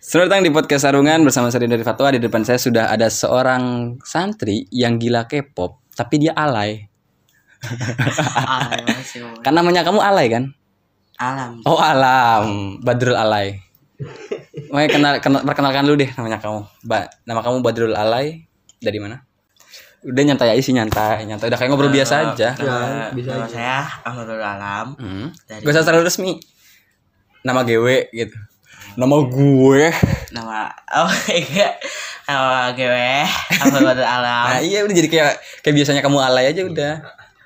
Selamat datang di podcast Sarungan bersama saya dari Fatwa. Di depan saya sudah ada seorang santri yang gila K-pop, tapi dia alay. Masih mau. Kan namanya kamu alay kan? Alam. Oh alam, Badrul Alay. Oke, kenal, kenal, perkenalkan dulu deh namanya kamu. Ba, nama kamu Badrul Alay. Dari mana? Udah nyantai aja sih nyantai, nyantai. Udah kayak ngobrol biasa aja. Nama, bisa nama aja. saya Ahmadul Alam. Hmm. Dari Gak usah terlalu resmi. Nama GW gitu. Nama gue. nama oh enggak nama gue Ahmadul Alam. Nah, iya udah jadi kayak kayak biasanya kamu alay aja udah.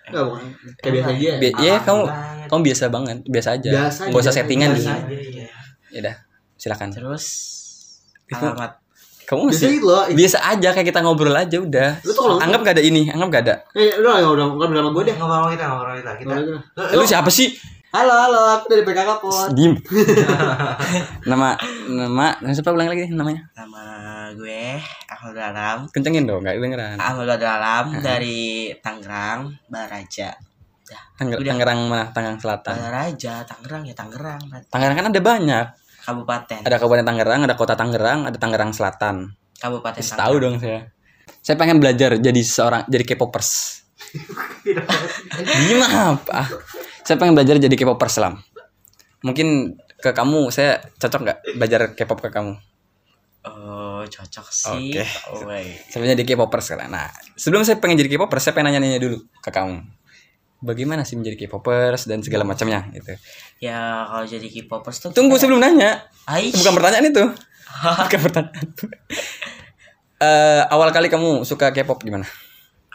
Enggak bukan. Kayak biasa aja. Bi- Iya, kamu banget. kamu biasa banget, biasa aja. Biasa Gak usah settingan biasa aja. Iya. Ya udah, silakan. Terus alamat Kamu Biasa masih gitu loh. biasa aja kayak kita ngobrol aja udah. Lu tuh Anggap gak ada ini, anggap gak ada. Eh, udah ya udah bukan nama gue deh. ngobrol kita ngobrol kita kita Lu siapa sih? Halo, halo, aku dari PKK Pot. Dim. nama nama siapa ulang lagi namanya? nama gue Ahmadul Alam. Kencengin dong, gak dengeran. Ahmadul Alam dari Tangerang, Baraja. Dah, Tangger- udah. Tangerang mana? Tangerang Selatan. Baraja, Tangerang ya Tangerang. Tangerang kan ada banyak. Kabupaten. Ada Kabupaten Tangerang, ada Kota Tangerang, ada Tangerang Selatan. Kabupaten Terus tahu dong saya. Saya pengen belajar jadi seorang jadi K-popers. Gimana apa? Saya pengen belajar jadi K-popers Lam. Mungkin ke kamu saya cocok nggak belajar K-pop ke kamu? Oh, cocok sih. Oke. Oh, baik. Saya pengen jadi K-popers sekarang. Nah, sebelum saya pengen jadi K-popers, saya pengen nanya-nanya dulu ke kamu. Bagaimana sih menjadi K-popers dan segala macamnya gitu. Ya kalau jadi K-popers tuh Tunggu sebelum nanya. Aish. Bukan pertanyaan itu. Bukan pertanyaan. Eh, awal kali kamu suka K-pop gimana?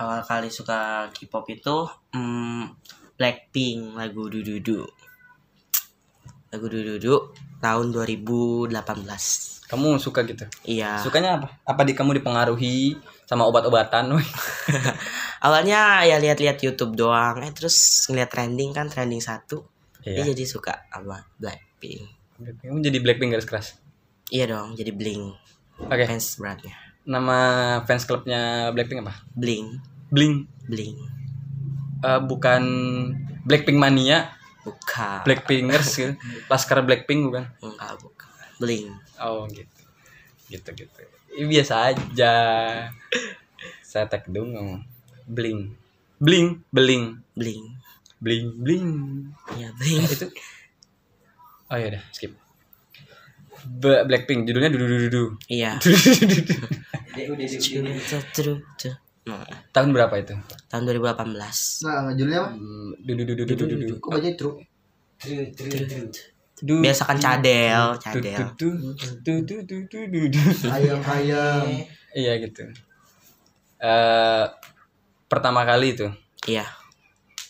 Awal kali suka K-pop itu hmm, Blackpink lagu Dududu. Lagu Dududu tahun 2018. Kamu suka gitu? Iya. Sukanya apa? Apa di kamu dipengaruhi sama obat-obatan? Awalnya ya lihat-lihat YouTube doang, eh terus ngeliat trending kan trending satu. Iya. Dia jadi suka sama Blackpink. Kamu jadi Blackpink garis keras. Iya dong, jadi Blink Oke. fans beratnya. Nama fans klubnya Blackpink apa? Blink, Blink. Blink. Eh, bukan Blackpink mania, Bukan. Blackpinkers gitu. Laskar Blackpink bukan? Enggak, bukan. Blink. Oh gitu. Gitu gitu. Ini biasa aja. Saya tag dong ngomong. Bling. Bling, beling. Blink. Bling, bling. Iya, Blink. itu oh ya udah skip Blackpink judulnya dudu dudu dudu Iya. Nah, tahun berapa itu tahun 2018. Nah, judulnya apa? Hmm, dudu dudu dudu dudu Kok baca truk? Biasa kan cadel, cadel. du- du- du- du- du- du- du. Ayam ayam. iya gitu eh pertama kali itu Iya.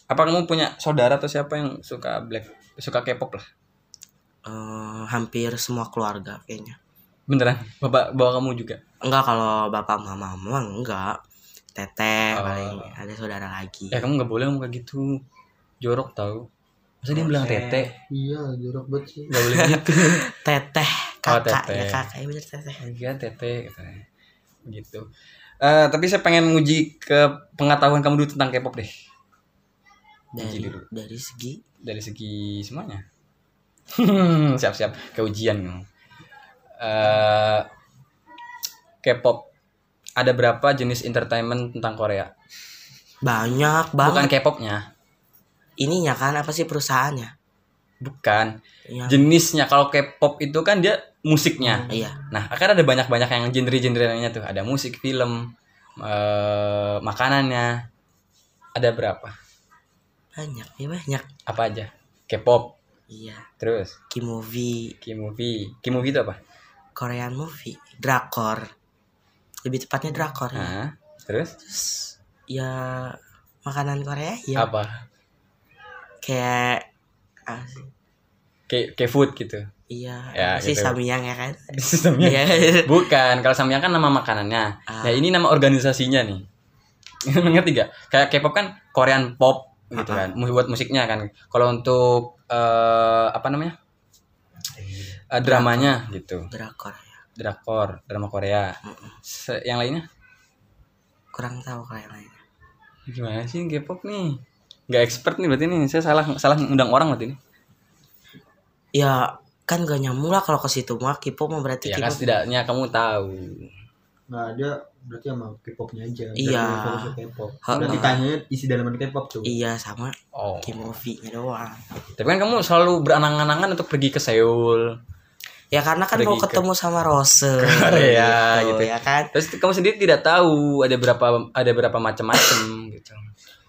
apa kamu punya saudara atau siapa yang suka black suka K-pop lah Eh, hampir semua keluarga kayaknya. beneran bapak bawa kamu juga Enggak kalau bapak mama mama enggak. Teteh Oh. paling ada saudara lagi. ya kamu nggak boleh ngomong kayak gitu jorok tau masa dia bilang tete Iya, jorok banget sih. nggak boleh gitu Teteh, Oh, kakak teteh. ya kakak, ya bener teteh. Iya tete katanya. gitu. Eh tapi saya pengen nguji ke pengetahuan kamu dulu tentang K-pop deh. Dari dulu. dari segi Dari segi semuanya. Siap-siap ke ujian kamu. Eh K-pop ada berapa jenis entertainment tentang Korea? banyak Bukan banget. K-popnya, Ininya kan apa sih perusahaannya? bukan Iya. jenisnya. Kalau K-pop itu kan dia musiknya. Iya. Nah, akan ada banyak-banyak yang genre-genre lainnya tuh. Ada musik, film, eh makanannya. Ada berapa? Banyak, ya banyak. Apa aja? K-pop, Iya. terus K-movie, K-movie. K-movie itu apa? Korean movie, drakor. Lebih tepatnya drakor ya. Nah, terus Terus ya makanan Korea ya apa? kayak apa sih? K K-food gitu. Iya, Ya, sih gitu. samyang ya kan? Sistemnya. Iya. Bukan, kalau samyang kan nama makanannya. Ah. Ya ini nama organisasinya nih. Ngerti gak? Kayak K-pop kan Korean pop gitu Ah, kan. Mu- Buat musiknya kan. Kalau untuk eh apa namanya? Eh, dramanya gitu. Drakor. Drakor, drama Korea. Se- yang lainnya? Kurang tahu kalau yang lain. Gimana sih K-pop nih? Gak expert nih berarti nih. Saya salah salah undang orang berarti ini. Ya kan gak nyambung lah kalau ke situ mah K-pop mah berarti ya kan setidaknya kamu tahu Nah, dia berarti sama K-popnya aja. Iya. K-pop. Berarti tanya isi dalaman K-pop tuh. iya sama oh K-movie-nya doang tapi kan kamu selalu berangan-angan untuk pergi ke Seoul ya karena kan mau Pergi ke- ketemu sama Rose. Korea, gitu. ya kan? Terus kamu sendiri tidak tahu ada berapa ada berapa macam-macam gitu.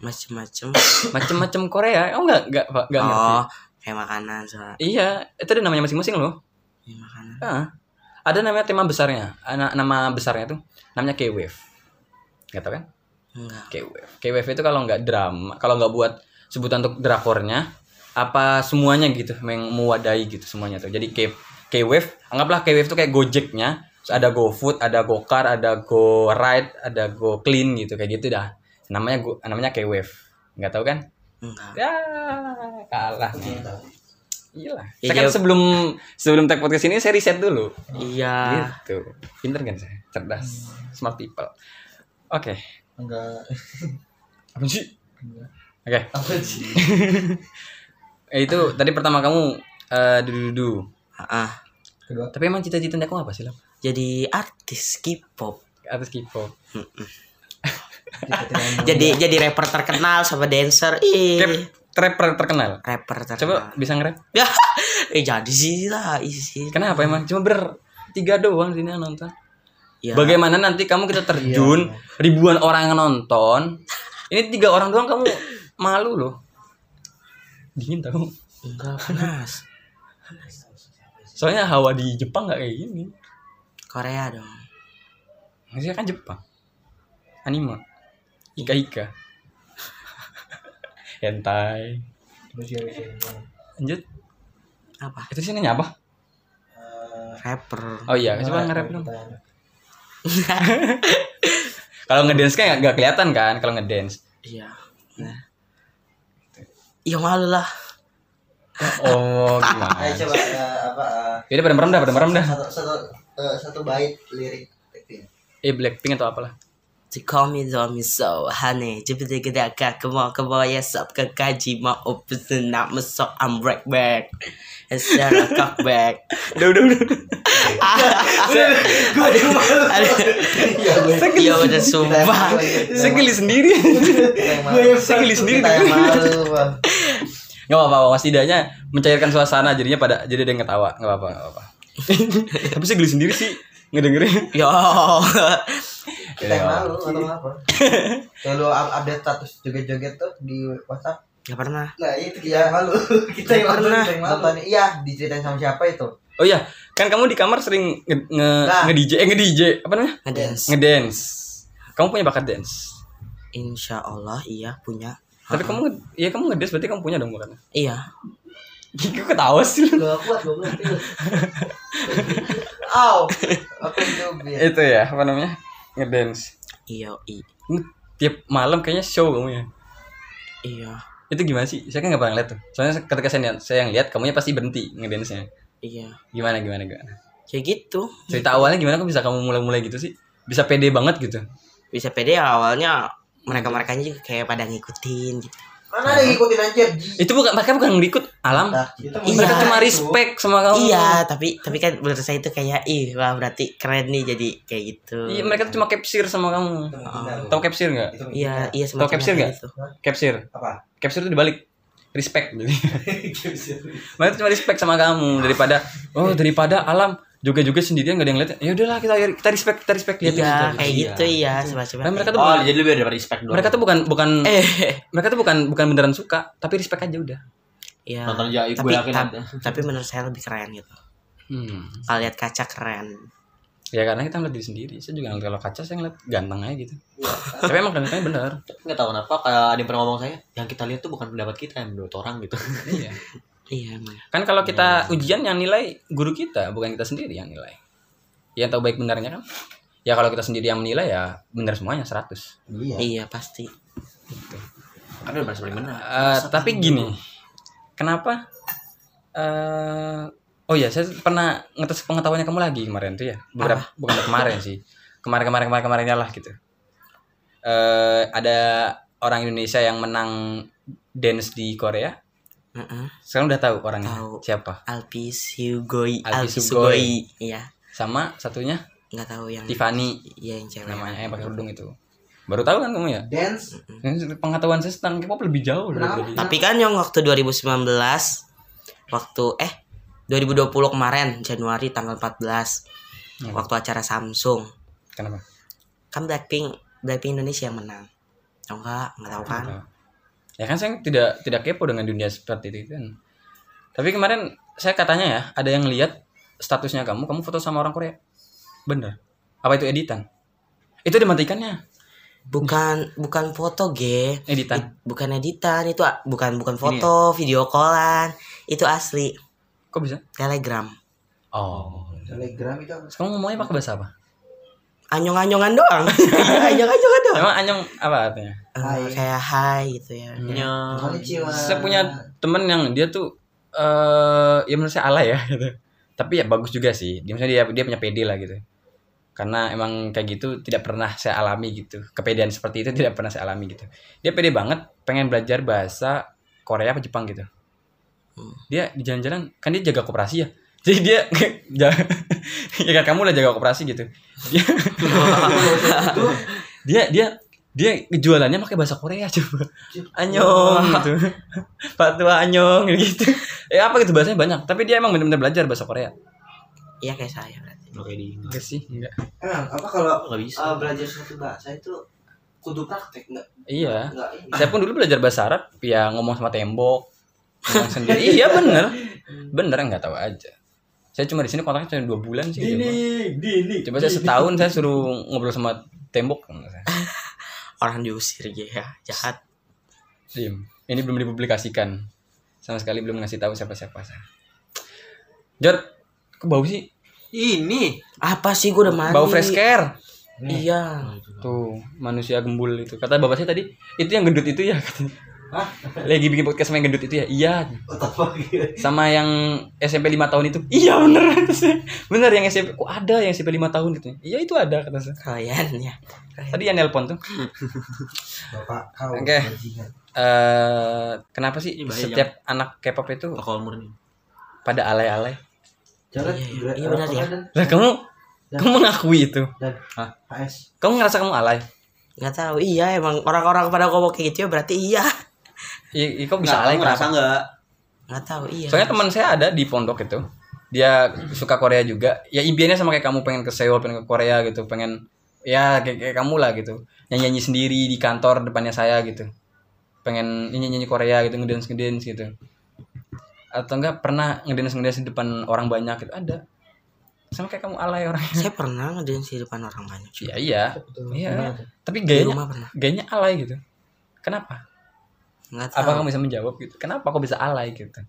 Macem-macem. Macam-macam Korea. Kamu nggak nggak nggak ngerti oh kayak makanan soal iya itu ada namanya masing-masing loh. Kayak makanan. Ah, ada namanya tema besarnya. Nama besarnya tuh namanya K-wave. Nggak tahu kan? Enggak. K-wave. K-wave itu kalau nggak drama kalau nggak buat sebutan untuk drakornya apa semuanya gitu yang mewadahi gitu semuanya tuh. Jadi K K-wave anggaplah K-wave itu kayak Gojeknya. Terus ada GoFood ada GoCar ada Go Ride ada Go Clean gitu kayak gitu dah. Namanya Go- namanya K-wave. Nggak tahu kan? Enggak. Ya kalah. Nih iya lah Ya, saya kan dia- sebelum sebelum tag podcast ini saya riset dulu. Iya. Gitu. Pinter kan saya? Cerdas. Smart people. Oke. Enggak. apa sih? Oke. Apa sih? Eh, itu tadi pertama kamu eh dudu ah Kedua. tapi emang cita-cita kamu apa sih lah jadi artis K-pop. Atas K-pop. Jadi jadi rapper terkenal sama dancer ih. Rapper terkenal? Rapper terkenal. Coba bisa nge-rap? Ya eh jadi sih lah isi. Kenapa emang? Cuma ber tiga doang sini yang nonton. Ya bagaimana nanti kamu kita terjun ribuan orang yang nonton? Ini tiga orang doang kamu malu loh. Dingin tau. Enggak panas soalnya hawa di Jepang nggak kayak gini. Korea dong. Maksudnya kan Jepang. Anime. Ika ika hentai. Ya, ya, ya. lanjut. Apa? Itu sih nanya apa? Eh, rapper. Oh iya coba nge-rap dong. kalau ngedance kan nggak- kelihatan kan kalau ngedance. Iya. Nah. Iya malu lah oh gimana? Ayo coba eh, apa eh, jadi pada merem dah pada merem dah. satu satu eh, satu bait lirik Blackpink. eh Blackpink atau apalah? To call me do me so honey Jepit gede ka kemo kemo ya sub ke kaji ma opus nak mesok I'm right back. Instead of cock back udah udah udah Iya, gue. Iya udah sumpah. Saya geli sendiri. Saya geli sendiri. Kita yang malu. Nggak apa apa setidaknya mencairkan suasana jadinya pada jadi ada yang ketawa nggak apa nggak apa tapi saya geli sendiri sih ngedengerin Yo Kita yang malu atau apa? Kayak lu up- update status joget-joget tuh di WhatsApp. Gak pernah Nah, itu kita yang malu. kita yang malu. Pernah. Malu. Nonton, iya, diceritain sama siapa itu? oh iya kan kamu di kamar sering nge nge, Nah. nge DJ eh nge DJ apa namanya Ngedance ngedance kamu punya bakat dance Insya Allah iya punya tapi kamu nge- iya kamu ngedance berarti kamu punya dong bakatnya Iya. Kok ketawa sih lu? Gak kuat, gue belum Aw, aku joget. itu ya apa namanya? Ngedance. Iya i. Ini tiap malam kayaknya show kamu ya. Iya. Itu gimana sih? Saya kan nggak pernah lihat tuh. Soalnya ketika saya lihat saya yang lihat kamunya pasti berhenti ngedance nya Iya. Gimana gimana gimana? Kayak gitu. Cerita awalnya gimana? Kok bisa kamu mulai-mulai gitu sih? Bisa pede banget gitu. Bisa pede ya awalnya Mereka-merekanya juga kayak pada ngikutin gitu. Mana ada ngikutin anjir? itu bukan mereka bukan ngikut alam. Nah, itu mereka Iya, cuma itu. respect sama kamu. Iya tapi tapi kan menurut saya itu kayak Ih wah berarti keren nih jadi kayak gitu. Iya mereka tuh cuma capture sama kamu. Tahu capture nggak? Itu Iya iya Tau capsir kayak nggak? capture apa? capture itu dibalik. Respect jadi. Mereka cuma respect sama kamu daripada oh daripada alam juga juga sendirian gak ada yang lihat ya udahlah kita kita respect kita respect lihat Iya aja. kayak gitu iya semacam Nah, mereka tuh Oh, bukan, jadi lebih daripada respect doang. mereka tuh bukan bukan Eh. mereka tuh bukan bukan beneran suka tapi respect aja udah. Iya. Nonton aja, gue tapi, yakin ta- ada. tapi menurut saya lebih keren gitu. Hmm. Kalau lihat kaca keren. Ya karena kita ngeliat diri sendiri. Saya juga ngeliat kalau kaca saya ngeliat ganteng aja gitu. Tapi emang gantengnya bener. Nggak tahu kenapa kayak ada yang pernah ngomong saya, yang kita lihat tuh bukan pendapat kita, yang menurut orang gitu. iya Iya emang. Kan kalau kita ujian yang nilai guru kita bukan kita sendiri yang nilai. Yang tahu baik benarnya kan? Ya kalau kita sendiri yang menilai ya benar semuanya 100 Iya. Iya pasti. Kan merasa paling benar. Eh, tapi gini kenapa eh oh ya saya pernah ngetes pengetahuannya kamu lagi kemarin tuh ya? Beberapa bukan kemarin sih. Kemarin kemarin kemarin kemarinnya lah gitu. Eh ada orang Indonesia yang menang dance di Korea Heeh. Sekarang udah tahu orangnya. Tahu. Siapa? Alpi Sugoi. Alpi Alpi Sugoi. Sugoi. Iya. Sama satunya Nggak tahu yang Tiffany Iya yang cewek. namanya yang pakai kerudung itu. Baru tahu kan kamu ya? Dance. Ini Pengetahuan saya tentang K-pop lebih jauh Kenapa? dari Tapi kan yang waktu 2019 waktu eh 2020 kemarin Januari tanggal 14 Hmm. waktu acara Samsung Kenapa? kan Blackpink Blackpink Indonesia yang menang. Oh enggak, enggak tahu kan. Ya kan saya tidak tidak kepo dengan dunia seperti itu kan. Tapi kemarin saya katanya ya ada yang lihat statusnya kamu, kamu foto sama orang Korea. Bener. Apa itu editan? Itu ada matikannya. Bukan bukan foto, G. Editan. Bukan editan, itu bukan bukan foto, video callan. Itu asli. Kok bisa? Telegram. Oh. Telegram itu apa? Kamu ngomongnya pakai bahasa apa? Anyong-anyongan doang. Iya, anyong-anyongan doang. Emang anyong apa artinya? Eh, Hai. kayak hai gitu ya. Konnichiwa. Saya punya temen yang dia tuh eh ya menurut saya alay ya gitu. Tapi ya bagus juga sih. Dia misalnya dia dia punya PD lah gitu. Karena emang kayak gitu tidak pernah saya alami gitu. Kepedean seperti itu tidak pernah saya alami gitu. Dia pede banget pengen belajar bahasa Korea apa Jepang gitu. Dia di jalan-jalan kan dia jaga koperasi ya. Jadi dia ya kan kamu lah jaga koperasi gitu. Dia dia dia dia jualannya pakai bahasa Korea coba. Anyong gitu. Pak tua anyong gitu. Ya apa gitu? Bahasanya banyak. Tapi dia emang benar-benar belajar bahasa Korea. Iya kayak saya berarti. Oke di enggak sih enggak Emang apa kalau nggak bisa. uh, belajar suatu bahasa itu kudu praktek enggak? iya. Enggak ini. saya pun dulu belajar bahasa Arab ya ngomong sama tembok ngomong sendiri. Iya bener. Bener nggak tahu aja saya cuma di sini kontaknya cuma dua bulan sih coba. dini. coba saya setahun saya suruh ngobrol sama tembok Orang diusir ya, jahat. Diem. ini belum dipublikasikan sama sekali belum ngasih tahu siapa-siapa saya Jod kok bau sih Ini. Apa sih gue udah mandi? bau fresh care Iya. Tuh, manusia gembul itu. Kata bapak saya tadi, itu yang gendut itu ya katanya. Hah? Lagi bikin podcast sama yang gendut itu ya? Iya. Sama yang SMP 5 tahun itu? Iya bener. Bener yang SMP, kok ada yang SMP 5 tahun gitu? Iya itu ada kata saya. Kalian ya. Tadi yang nelpon tuh. Bapak kau. Oke. eh kenapa sih Ini setiap anak K-pop itu murni. pada alay-alay? Jangan Iya, iya. Iya, benar ya. Lah kamu kamu mengakui itu. dan Hah? HS. Kamu ngerasa kamu alay? Nggak tahu. Iya emang orang-orang pada ngomong kayak gitu ya berarti iya. Iya, iya, kok bisa alay ngerasa nggak? Nggak tahu iya. Soalnya teman saya ada di pondok itu. Dia suka Korea juga. Ya impiannya sama kayak kamu pengen ke Seoul, pengen ke Korea gitu, pengen ya kayak, kayak kamu lah gitu. Nyanyi nyanyi sendiri di kantor depannya saya gitu. Pengen nyanyi nyanyi Korea gitu, ngedance ngedance gitu. Atau enggak pernah ngedance ngedance di depan orang banyak gitu ada. Sama kayak kamu alay orangnya. Saya pernah ngedance di depan orang banyak. Iya iya. Iya. Tapi Di gayanya gayanya alay gitu. Kenapa? Nggak tahu. Apa kamu bisa menjawab gitu? Kenapa kok bisa alay gitu?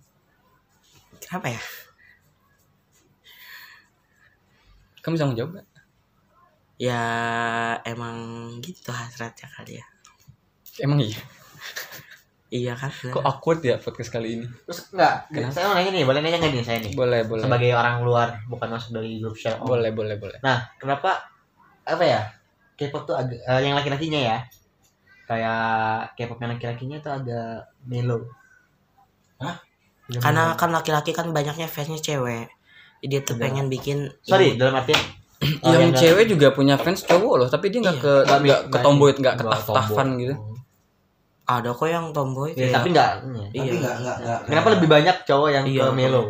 Kenapa ya? Kamu bisa menjawab gak? Ya emang gitu hasratnya kali ya. Emang iya. Iya kan? bener. Kok awkward ya podcast kali ini? Terus enggak, Kenapa? saya mau nanya nih, boleh nanya nggak nih saya nih? Boleh, boleh. Sebagai orang luar, bukan masuk dari grup share. Boleh, boleh, boleh. Nah, kenapa apa ya? K-pop tuh agak eh, yang laki-lakinya ya. Kayak K-pop yang laki-lakinya tuh agak mellow. Hah? Agak Karena kan laki-laki kan banyaknya fansnya cewek. Jadi dia tuh Udah. pengen bikin sorry, dalam artian oh, yang enggak- cewek juga punya fans cowok loh, tapi dia nggak Iya. ke enggak- nggak ke enggak- tomboy, nggak ke enggak taf-tafan gitu. ada kok yang tomboy Ya, kayak tapi enggak. Tapi Iya. enggak enggak enggak. Kenapa lebih banyak cowok yang Iya. ke mellow?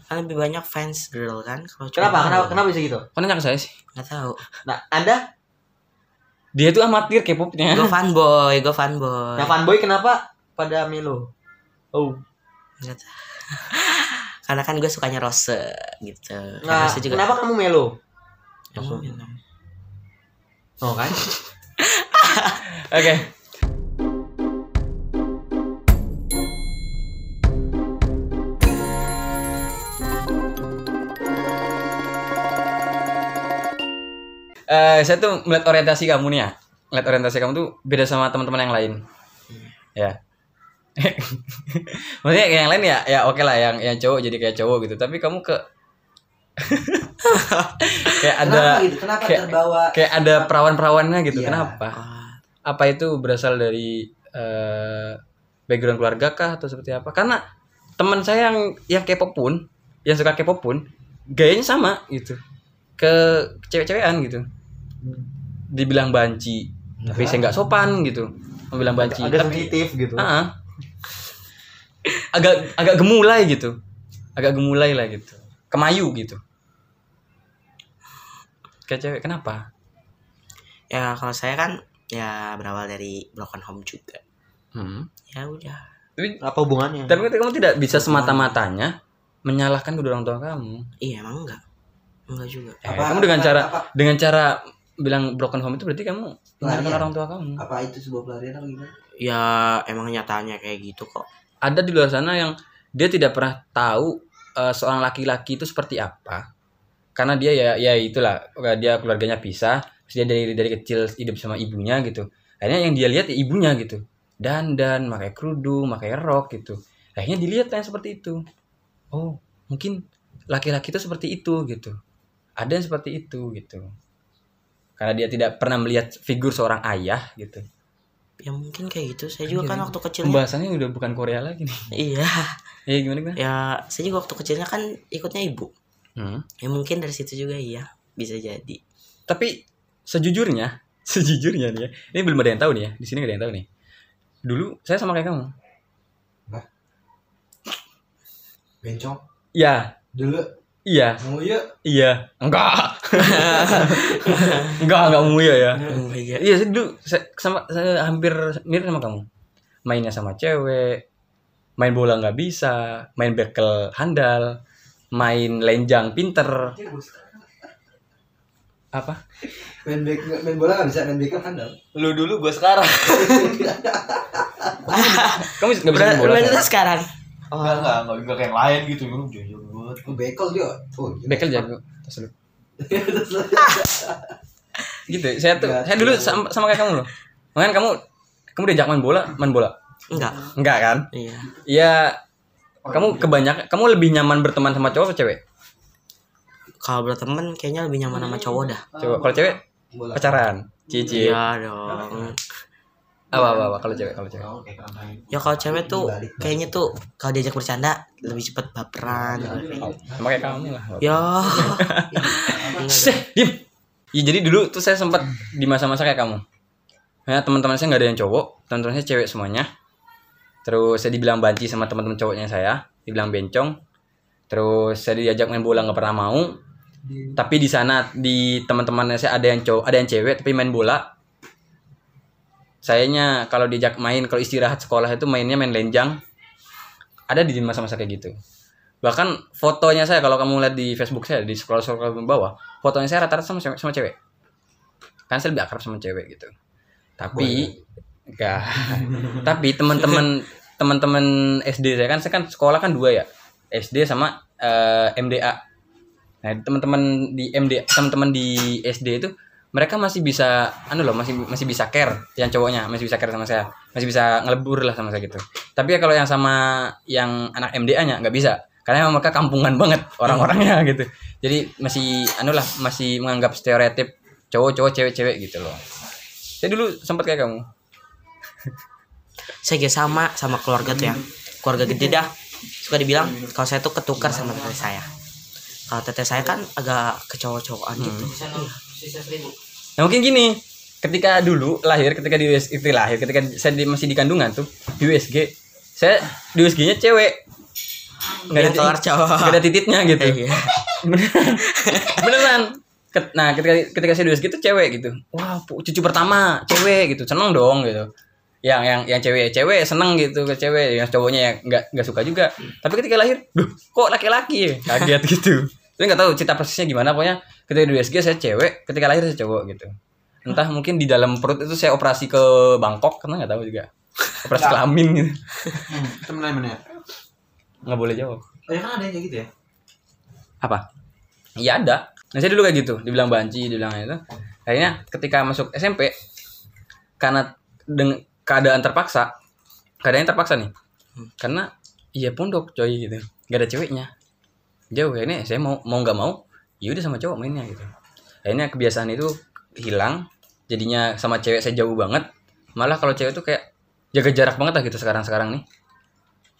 kan lebih banyak fans girl kan kalau cowok Kenapa? Kenapa kenapa bisa gitu? Kok nanya ke saya sih? nggak tahu Nah, Anda Dia tuh amatir K-popnya. gue fanboy gue fanboy yang fanboy kenapa pada mellow? Oh, karena kan gue sukanya rose gitu nah, Rose juga kenapa kamu? Emang Langsung. minum. Oh kan? Oke. Eh, saya tuh melihat orientasi kamu nih ya. Melihat orientasi kamu tuh beda sama teman-teman yang lain. Ya. Maksudnya kayak yang lain ya, ya oke lah yang yang cowok jadi kayak cowok gitu. Tapi kamu ke kayak ada Kenapa gitu? Kenapa kayak- terbawa kayak ada perawan-perawannya gitu. Iya. Kenapa? Ah, Apa itu berasal dari eh, background keluarga kah atau seperti apa? Karena teman saya yang yang K-pop pun yang suka K-pop pun gayanya sama gitu ke cewek-cewekan gitu dibilang banci tapi saya nggak sopan gitu mau bilang banci agak tapi sensitif gitu Ah, ah. agak agak gemulai gitu agak gemulai lah gitu kemayu gitu kayak cewek kenapa Ya kalau saya kan ya berawal dari broken home juga. hmm. Ya udah. tapi apa hubungannya tapi kamu tidak bisa semata-matanya menyalahkan kedua orang tua kamu Iya emang enggak. Enggak juga. Eh, Apa- kamu dengan apa- cara apa- dengan cara bilang broken home itu berarti kamu Pelarian. orang tua kamu. Apa itu sebuah pelarian atau gimana? Ya emang nyatanya kayak gitu kok. ada di luar sana yang dia tidak pernah tahu eh, seorang laki-laki itu seperti apa. Karena dia ya ya itulah dia keluarganya pisah dia dari dari kecil hidup sama ibunya gitu. Akhirnya yang dia lihat ya ibunya gitu. Dandan pakai kerudung pakai rok gitu. Akhirnya dilihat yang seperti itu. Oh mungkin laki-laki itu seperti itu gitu. Ada yang seperti itu gitu karena dia tidak pernah melihat figur seorang ayah gitu Ya mungkin kayak gitu. Saya juga kan Jadi, waktu kecilnya. pembahasannya udah bukan Korea lagi nih Iya. ya gimana gimana Ya saya juga waktu kecilnya kan ikutnya ibu. Hmm. Ya mungkin dari situ juga iya. Bisa jadi. tapi sejujurnya sejujurnya nih ya ini belum ada yang tahu nih ya di sini gak ada yang tahu nih dulu saya sama kayak kamu bencong ya dulu iya. Mau yuk iya. Enggak. Enggak enggak muya ya. Oh, iya. iya. Saya dulu saya, sama saya hampir mirip sama kamu. Mainnya sama cewek main bola nggak bisa main bekel handal main lenjang pinter. Apa? Main back main bola nggak bisa main back kan dong lu dulu gua sekarang. Kamu nggak bisa main bola kan? sekarang. Enggak enggak enggak enggak kayak yang lain gitu. Lu jujur banget. Oh, bekel dia oh gila. bekel jago Terus dulu. gitu saya tuh Enggak, saya dulu enggak. sama, sama kayak kamu loh. Makanya kamu kamu diajak main bola main bola? Enggak. enggak kan? Iya. ya kamu kebanyakan kamu lebih nyaman berteman sama cowok atau cewek? Kalau berteman kayaknya lebih nyaman sama cowok dah. coba kalau cewek bola. pacaran. Cici Iya dong. Apa apa apa kalau cewek kalau cewek. Ya kalau cewek tuh kayaknya tuh kalau diajak bercanda lebih cepet baperan. Sama kayak kamu lah Ya. Seh, diem. Ya, jadi dulu tuh saya sempat di masa-masa kayak kamu. Ya, teman-teman saya nggak ada yang cowok, teman-teman saya cewek semuanya. Terus saya dibilang banci sama teman-teman cowoknya saya, dibilang bencong. Terus saya diajak main bola nggak pernah mau. Tapi di sana di teman-teman saya ada yang cowok, ada yang cewek tapi main bola. Sayanya kalau diajak main, kalau istirahat sekolah itu mainnya main lenjang. Ada di masa-masa kayak gitu. Bahkan fotonya saya kalau kamu lihat di Facebook saya di scroll ke bawah fotonya saya rata-rata sama cewek sama cewek. Kan saya lebih akrab sama cewek gitu. Tapi enggak tapi teman-teman teman-teman SD saya kan saya kan sekolah kan dua ya. SD sama eh, MDA nah teman-teman di MD teman-teman di SD itu mereka masih bisa anu loh masih masih bisa care yang cowoknya masih bisa care sama saya. Masih bisa ngelebur lah sama saya gitu. Tapi ya kalau yang sama yang anak MDA nya nggak bisa. Karena emang mereka kampungan banget orang-orangnya gitu. Jadi masih anu lah masih menganggap stereotip cowok-cowok cewek-cewek gitu loh. Saya dulu sempat kayak kamu. Saya juga sama sama keluarga tuh ya. Keluarga gede dah. Suka dibilang kalau saya tuh ketukar sama teteh saya. Kalau teteh saya kan agak kecowok-cowokan gitu. Nah mungkin gini, ketika dulu lahir, ketika di US itu lahir, ketika saya di- masih di kandungan tuh di USG, saya di USG-nya cewek, nggak ada tit- cowok. nggak ada tititnya gitu, Iya. beneran, Nah ketika ketika saya di USG itu cewek gitu, wah cucu pertama cewek gitu, seneng dong gitu. Yang yang yang cewek cewek seneng gitu ke cewek, yang cowoknya yang nggak nggak suka juga. Tapi ketika lahir, duh kok laki-laki, ya? kaget gitu. Saya nggak tahu cerita persisnya gimana, pokoknya ketika di USG saya cewek, ketika lahir saya cowok gitu. Entah mungkin di dalam perut itu saya operasi ke Bangkok, karena nggak tahu juga. Operasi kelamin gitu. Hmm, temen ya? Nggak boleh jawab. Oh ya kan ada yang kayak gitu ya? Apa? Iya ada. Nah saya dulu kayak gitu, dibilang banci, dibilang itu. Akhirnya ketika masuk SMP, karena dengan keadaan terpaksa, keadaan terpaksa nih, karena iya pondok coy gitu, gak ada ceweknya, jauh ini saya mau mau nggak mau, ya udah sama cowok mainnya gitu. Akhirnya kebiasaan itu hilang, jadinya sama cewek saya jauh banget, malah kalau cewek tuh kayak jaga jarak banget lah gitu sekarang sekarang nih.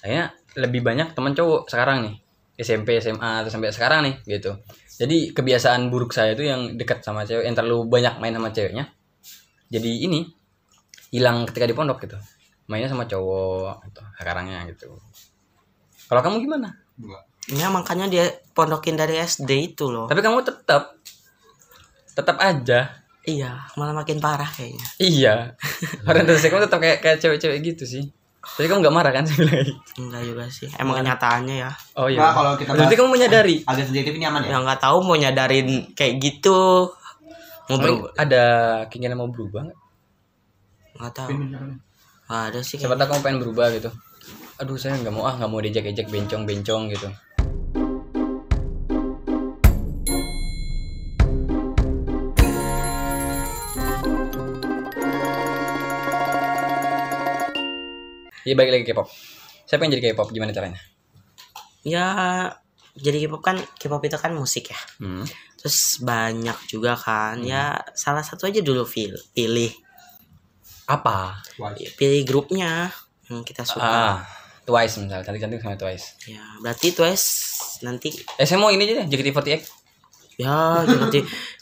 Akhirnya lebih banyak teman cowok sekarang nih. SMP SMA atau sampai sekarang nih gitu. Jadi kebiasaan buruk saya itu yang dekat sama cewek yang terlalu banyak main sama ceweknya jadi ini hilang ketika di pondok gitu. Mainnya sama cowok gitu sekarangnya gitu. Kalau kamu gimana Ya makanya dia pondokin dari SD itu loh. tapi kamu tetap tetap aja Iya, malah makin parah kayaknya. iya orientasi kamu tetap kayak kayak cewek-cewek gitu sih tapi kamu nggak marah kan. Enggak juga sih. Emang kenyataannya ya. oh iya Nah, kalau kita berarti kamu menyadari agak sensitif ini aman ya Yang nggak tahu mau nyadarin kayak gitu. Mau berubah? ada keinginan mau berubah nggak? Nggak tahu. Nggak ada sih. siapa tahu kamu pengen berubah gitu aduh saya nggak mau ah nggak mau diejek-ejek bencong-bencong gitu Iya balik lagi K-pop. Siapa yang jadi K-pop? Gimana caranya? Ya jadi K-pop kan K-pop itu kan musik ya. Hmm. Terus banyak juga kan. Ya salah satu aja dulu fil- pilih. Apa? Ya, pilih grupnya yang kita suka. Ah, Twice misalnya. Cantik-cantik sama Twice. Ya berarti Twice nanti Eh saya mau ini aja deh, JKT48. ya JKT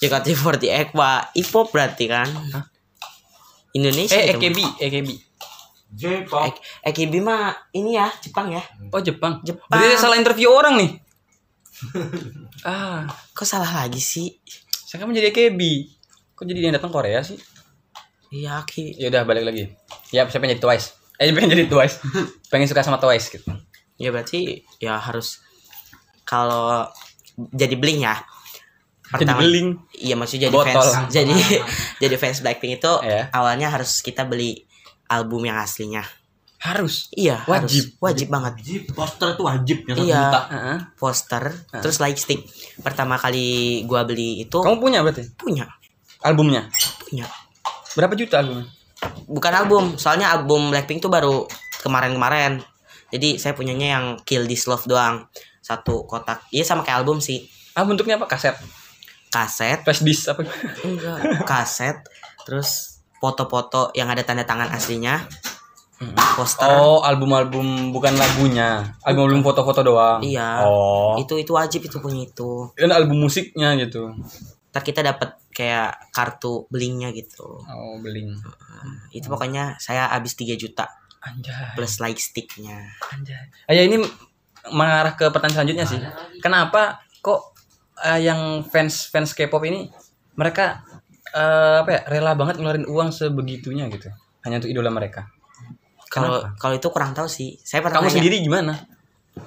JKT48 pak Ipop berarti kan. Indonesia Eh, itu. AKB, AKB. J-pop Ek- EKB mah ini ya Jepang ya. Oh, Jepang. Jepang. Berarti saya salah interview orang nih. ah, Kok salah lagi sih? saya kan menjadi AKB. Kok jadi dia yang datang Korea sih? Iya Ki. Ya udah balik lagi. Ya, saya pengen jadi Twice. Eh, pengen jadi Twice. pengen suka sama Twice gitu. Ya berarti ya harus kalau jadi bling ya. Jadi beling. Iya maksudnya jadi Botol. fans. Jadi jadi fans Blackpink itu Iya. awalnya harus kita beli album yang aslinya. Harus. Iya, Wajib. harus. wajib banget. wajib poster tuh wajib yang satu Iya. juta. Poster, terus light stick. Pertama kali gua beli itu Kamu punya berarti punya, albumnya? punya. Berapa juta albumnya? Bukan album, soalnya album Blackpink tuh baru kemarin-kemarin. Jadi saya punyanya yang Kill This Love doang. Satu kotak. Iya sama kayak album sih. Ah, bentuknya apa? Kaset. Kaset, Flash disk apa? enggak, kaset. Terus foto-foto yang ada tanda tangan aslinya. Poster. Oh, album-album bukan lagunya. Album-album foto-foto doang. Iya. Oh. Itu itu wajib itu punya itu. Kan album musiknya gitu. Ntar kita dapat kayak kartu blingnya gitu. Oh, beling. Itu pokoknya saya habis 3 juta Anjay. plus light sticknya. Anjay. Ah, ya ini mengarah ke pertanyaan selanjutnya sih. Kenapa kok eh, yang fans fans K-pop ini mereka eh, apa ya rela banget ngeluarin uang sebegitunya gitu hanya untuk idola mereka. Kalau kalau itu kurang tahu sih. Saya pernah Kamu nanya. sendiri gimana?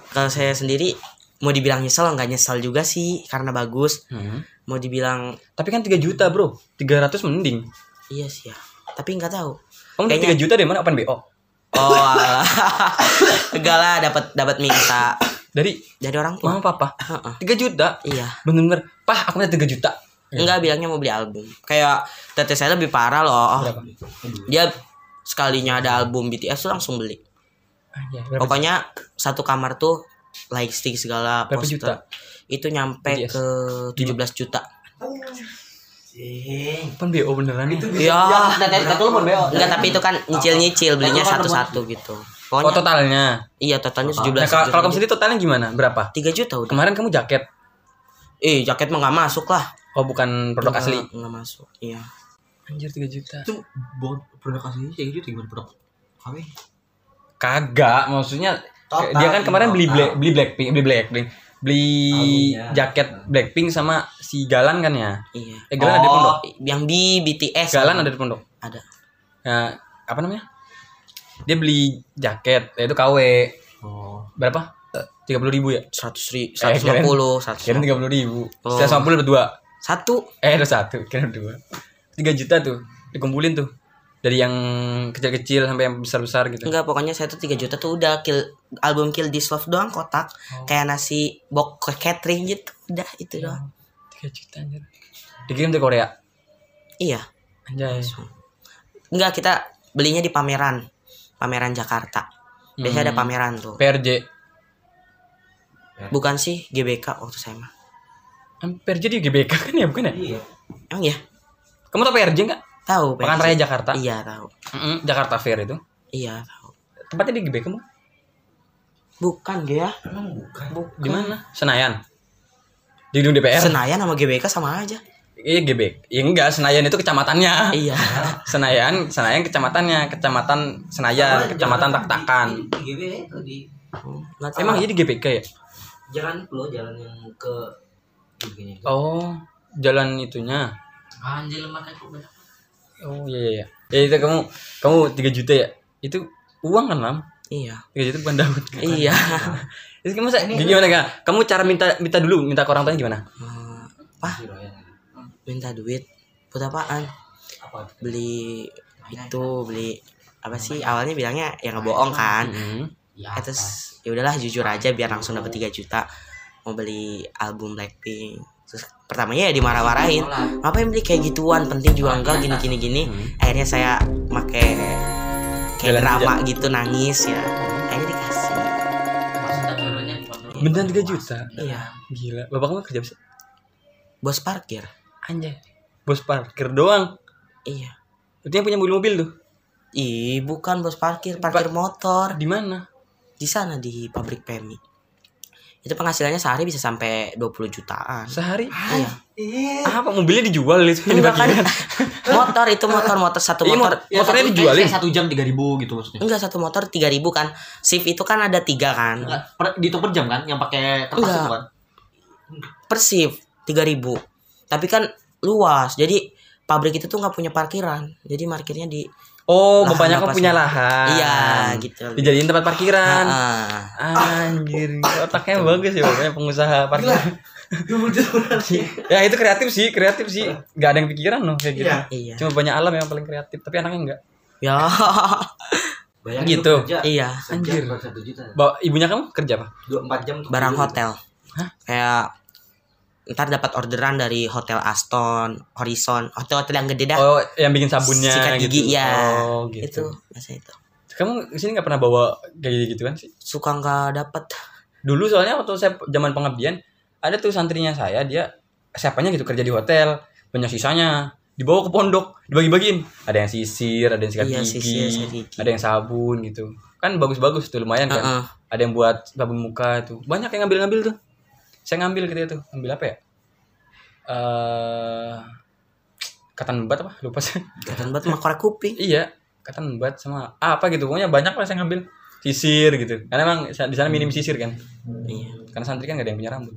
Kalau saya sendiri mau dibilang nyesel nggak nyesel juga sih karena bagus. Hmm. Mau dibilang Tapi kan 3 juta, Bro. 300 mending. iya sih ya. Tapi nggak tahu. Kamu Kayaknya- 3 juta dari mana? Open BO. Oh, enggak lah dapat dapat minta Dari dari orang tua. mama papa. 3 juta. Iya. Bener-bener, "Pah, aku minta 3 juta." Enggak bilangnya mau beli album. Kayak teteh saya lebih parah loh. Berapa? Dia sekalinya ada album BTS langsung beli. Anjay, berapa? Pokoknya satu kamar tuh light stick segala Berapa poster. juta? Itu nyampe BTS. ke 17 juta. Open BO beneran. Iya. teteh teteh lu mau beo Enggak, tapi itu kan nyicil-nyicil belinya Satu kan satu-satu gitu. Oh, Pokoknya totalnya. iya totalnya 17 Nah, kalau kalau kamu sendiri totalnya gimana? Berapa? 3 juta udah. Kemarin kamu jaket. Eh, jaket mah nggak masuk lah. Oh, bukan produk Nggak- asli. Nggak masuk. Iya. Anjir 3 juta. itu buat produk aslinya kayak gitu gimana produk kami Kagak, maksudnya Total, dia kan kemarin beli total. Black, beli Blackpink, beli Blackpink, beli Albumnya. jaket Blackpink sama si Galan kan ya? Iya. Eh Galan ada di pondok. Yang di BTS Galan ada di pondok. ada. Ya, apa namanya? Dia beli jaket, yaitu KW. oh Berapa? Tiga puluh ribu ya? 100 ribu, Eh, kirain- 150, Kira 100. tiga puluh ribu. Oh. Saya sama puluh dua. Satu. Eh ada satu, kira dua. Tiga juta tuh dikumpulin tuh dari yang kecil-kecil sampai yang besar-besar gitu. Enggak, pokoknya saya tuh 3 juta tuh udah kill album Kill This Love doang kotak. Oh. Kayak nasi bok catering gitu. Udah itu Iya. doang. Tiga juta anjir. Dikirim dari Korea. Iya. Anjay. Enggak, kita belinya di pameran. Pameran Jakarta. Biasanya ada Hmm. pameran tuh. PRJ. Bukan sih GBK waktu saya mah. PRJ di GBK kan ya bukan ya? iya Emang ya? Kamu tau PRJ enggak? Tahu Pekan. Raya Jakarta. Iya, tahu. Mm-mm, Jakarta Fair itu. Iya, tahu. Tempatnya di GBK kamu? Bukan ya. Emang bukan. Bukan. Di mana? Senayan. Di gedung DPR. Senayan sama GBK sama aja. Iya Gebek. Ya enggak, Senayan itu kecamatannya. Iya. Senayan, Senayan kecamatannya, kecamatan Senayan, kecamatan Tak-Takan. GW itu di. Emang iya di GBK ya? jalan itu loh, jalan yang ke begini. Oh, jalan itunya. Anjir makanya aku banyak. Oh iya iya. iya. Ya itu kamu kamu 3 juta ya? Itu uang kan, Lam? Iya. 3 juta bukan Daud. kan? Iya. Itu kamu sa- gimana kak? Kamu cara minta minta dulu, minta ke orang tuanya gimana? Eh, Apa? Minta duit. Buat apaan? Apa? Beli itu, beli apa sih? Awalnya bilangnya ya ngebohong kan. Hmm. Ya, terus ya udahlah jujur aja biar langsung dapat 3 juta. Mau beli album Blackpink. Pertamanya ya dimarah-marahin. Ngapain beli kayak gituan? Penting juga enggak gini gini gini. Hmm. Akhirnya saya make kayak Jalan drama gitu nangis ya. Akhirnya dikasih. Beneran 3 juta? Iya. Gila. Bapak kamu kerja apa sih? Bos parkir. Anjay. Bos parkir doang. Iya. Itu yang punya mobil-mobil tuh. Ih, bukan bos parkir, parkir motor. Di mana? Di sana di pabrik Pemi. Itu penghasilannya sehari bisa sampai 20 jutaan. Sehari? Iya. Apa mobilnya dijual itu? Enggak kan? diparkirin? motor itu motor motor satu Iya, motor. mot- motornya dijualin. satu jam tiga ribu gitu maksudnya Enggak satu motor 3000 kan. Shift itu kan ada tiga kan. Enggak, per, dihitung per jam kan yang pakai kertas Enggak. itu kan Per shift 3000. Tapi kan luas. Jadi pabrik itu tuh nggak punya parkiran. Jadi parkirnya di Oh, Lahan bapaknya kan apa punya lahan. Iya, gitu. Dijadiin tempat parkiran. Ah, Anjir, otaknya bagus ya bapaknya pengusaha parkir. ya itu kreatif sih, kreatif sih. Gak ada yang pikiran loh kayak gitu. Iya. iya. Cuma banyak alam yang paling kreatif, tapi anaknya enggak. Ya. Bayangin Gitu. kerja iya. Anjir. Juta. Bawa ibunya kamu kerja apa? Dua empat jam. untuk Barang hotel. Hah? Kayak ntar dapat orderan dari hotel Aston, Horizon, hotel-hotel yang gede dah. Oh, yang bikin sabunnya sikat gigi gitu. ya. Oh, gitu. Itu biasa itu. Kamu ke sini nggak pernah bawa kayak gitu kan sih? Suka nggak dapat. Dulu soalnya waktu saya zaman pengabdian ada tuh santrinya saya dia siapanya gitu kerja di hotel banyak sisanya dibawa ke pondok dibagi-bagiin ada yang sisir ada yang sikat Iya, gigi, sisir, gigi. ada yang sabun gitu kan bagus-bagus tuh lumayan kan Heeh. ada yang buat sabun muka itu banyak yang ngambil-ngambil tuh saya ngambil gitu tuh ngambil apa ya eh katan bat apa lupa sih Kelihatan banget mah korek kuping. iya katan bat sama apa gitu pokoknya banyak lah saya ngambil sisir gitu karena emang di sana minim sisir kan Iya. karena santri kan gak ada yang punya rambut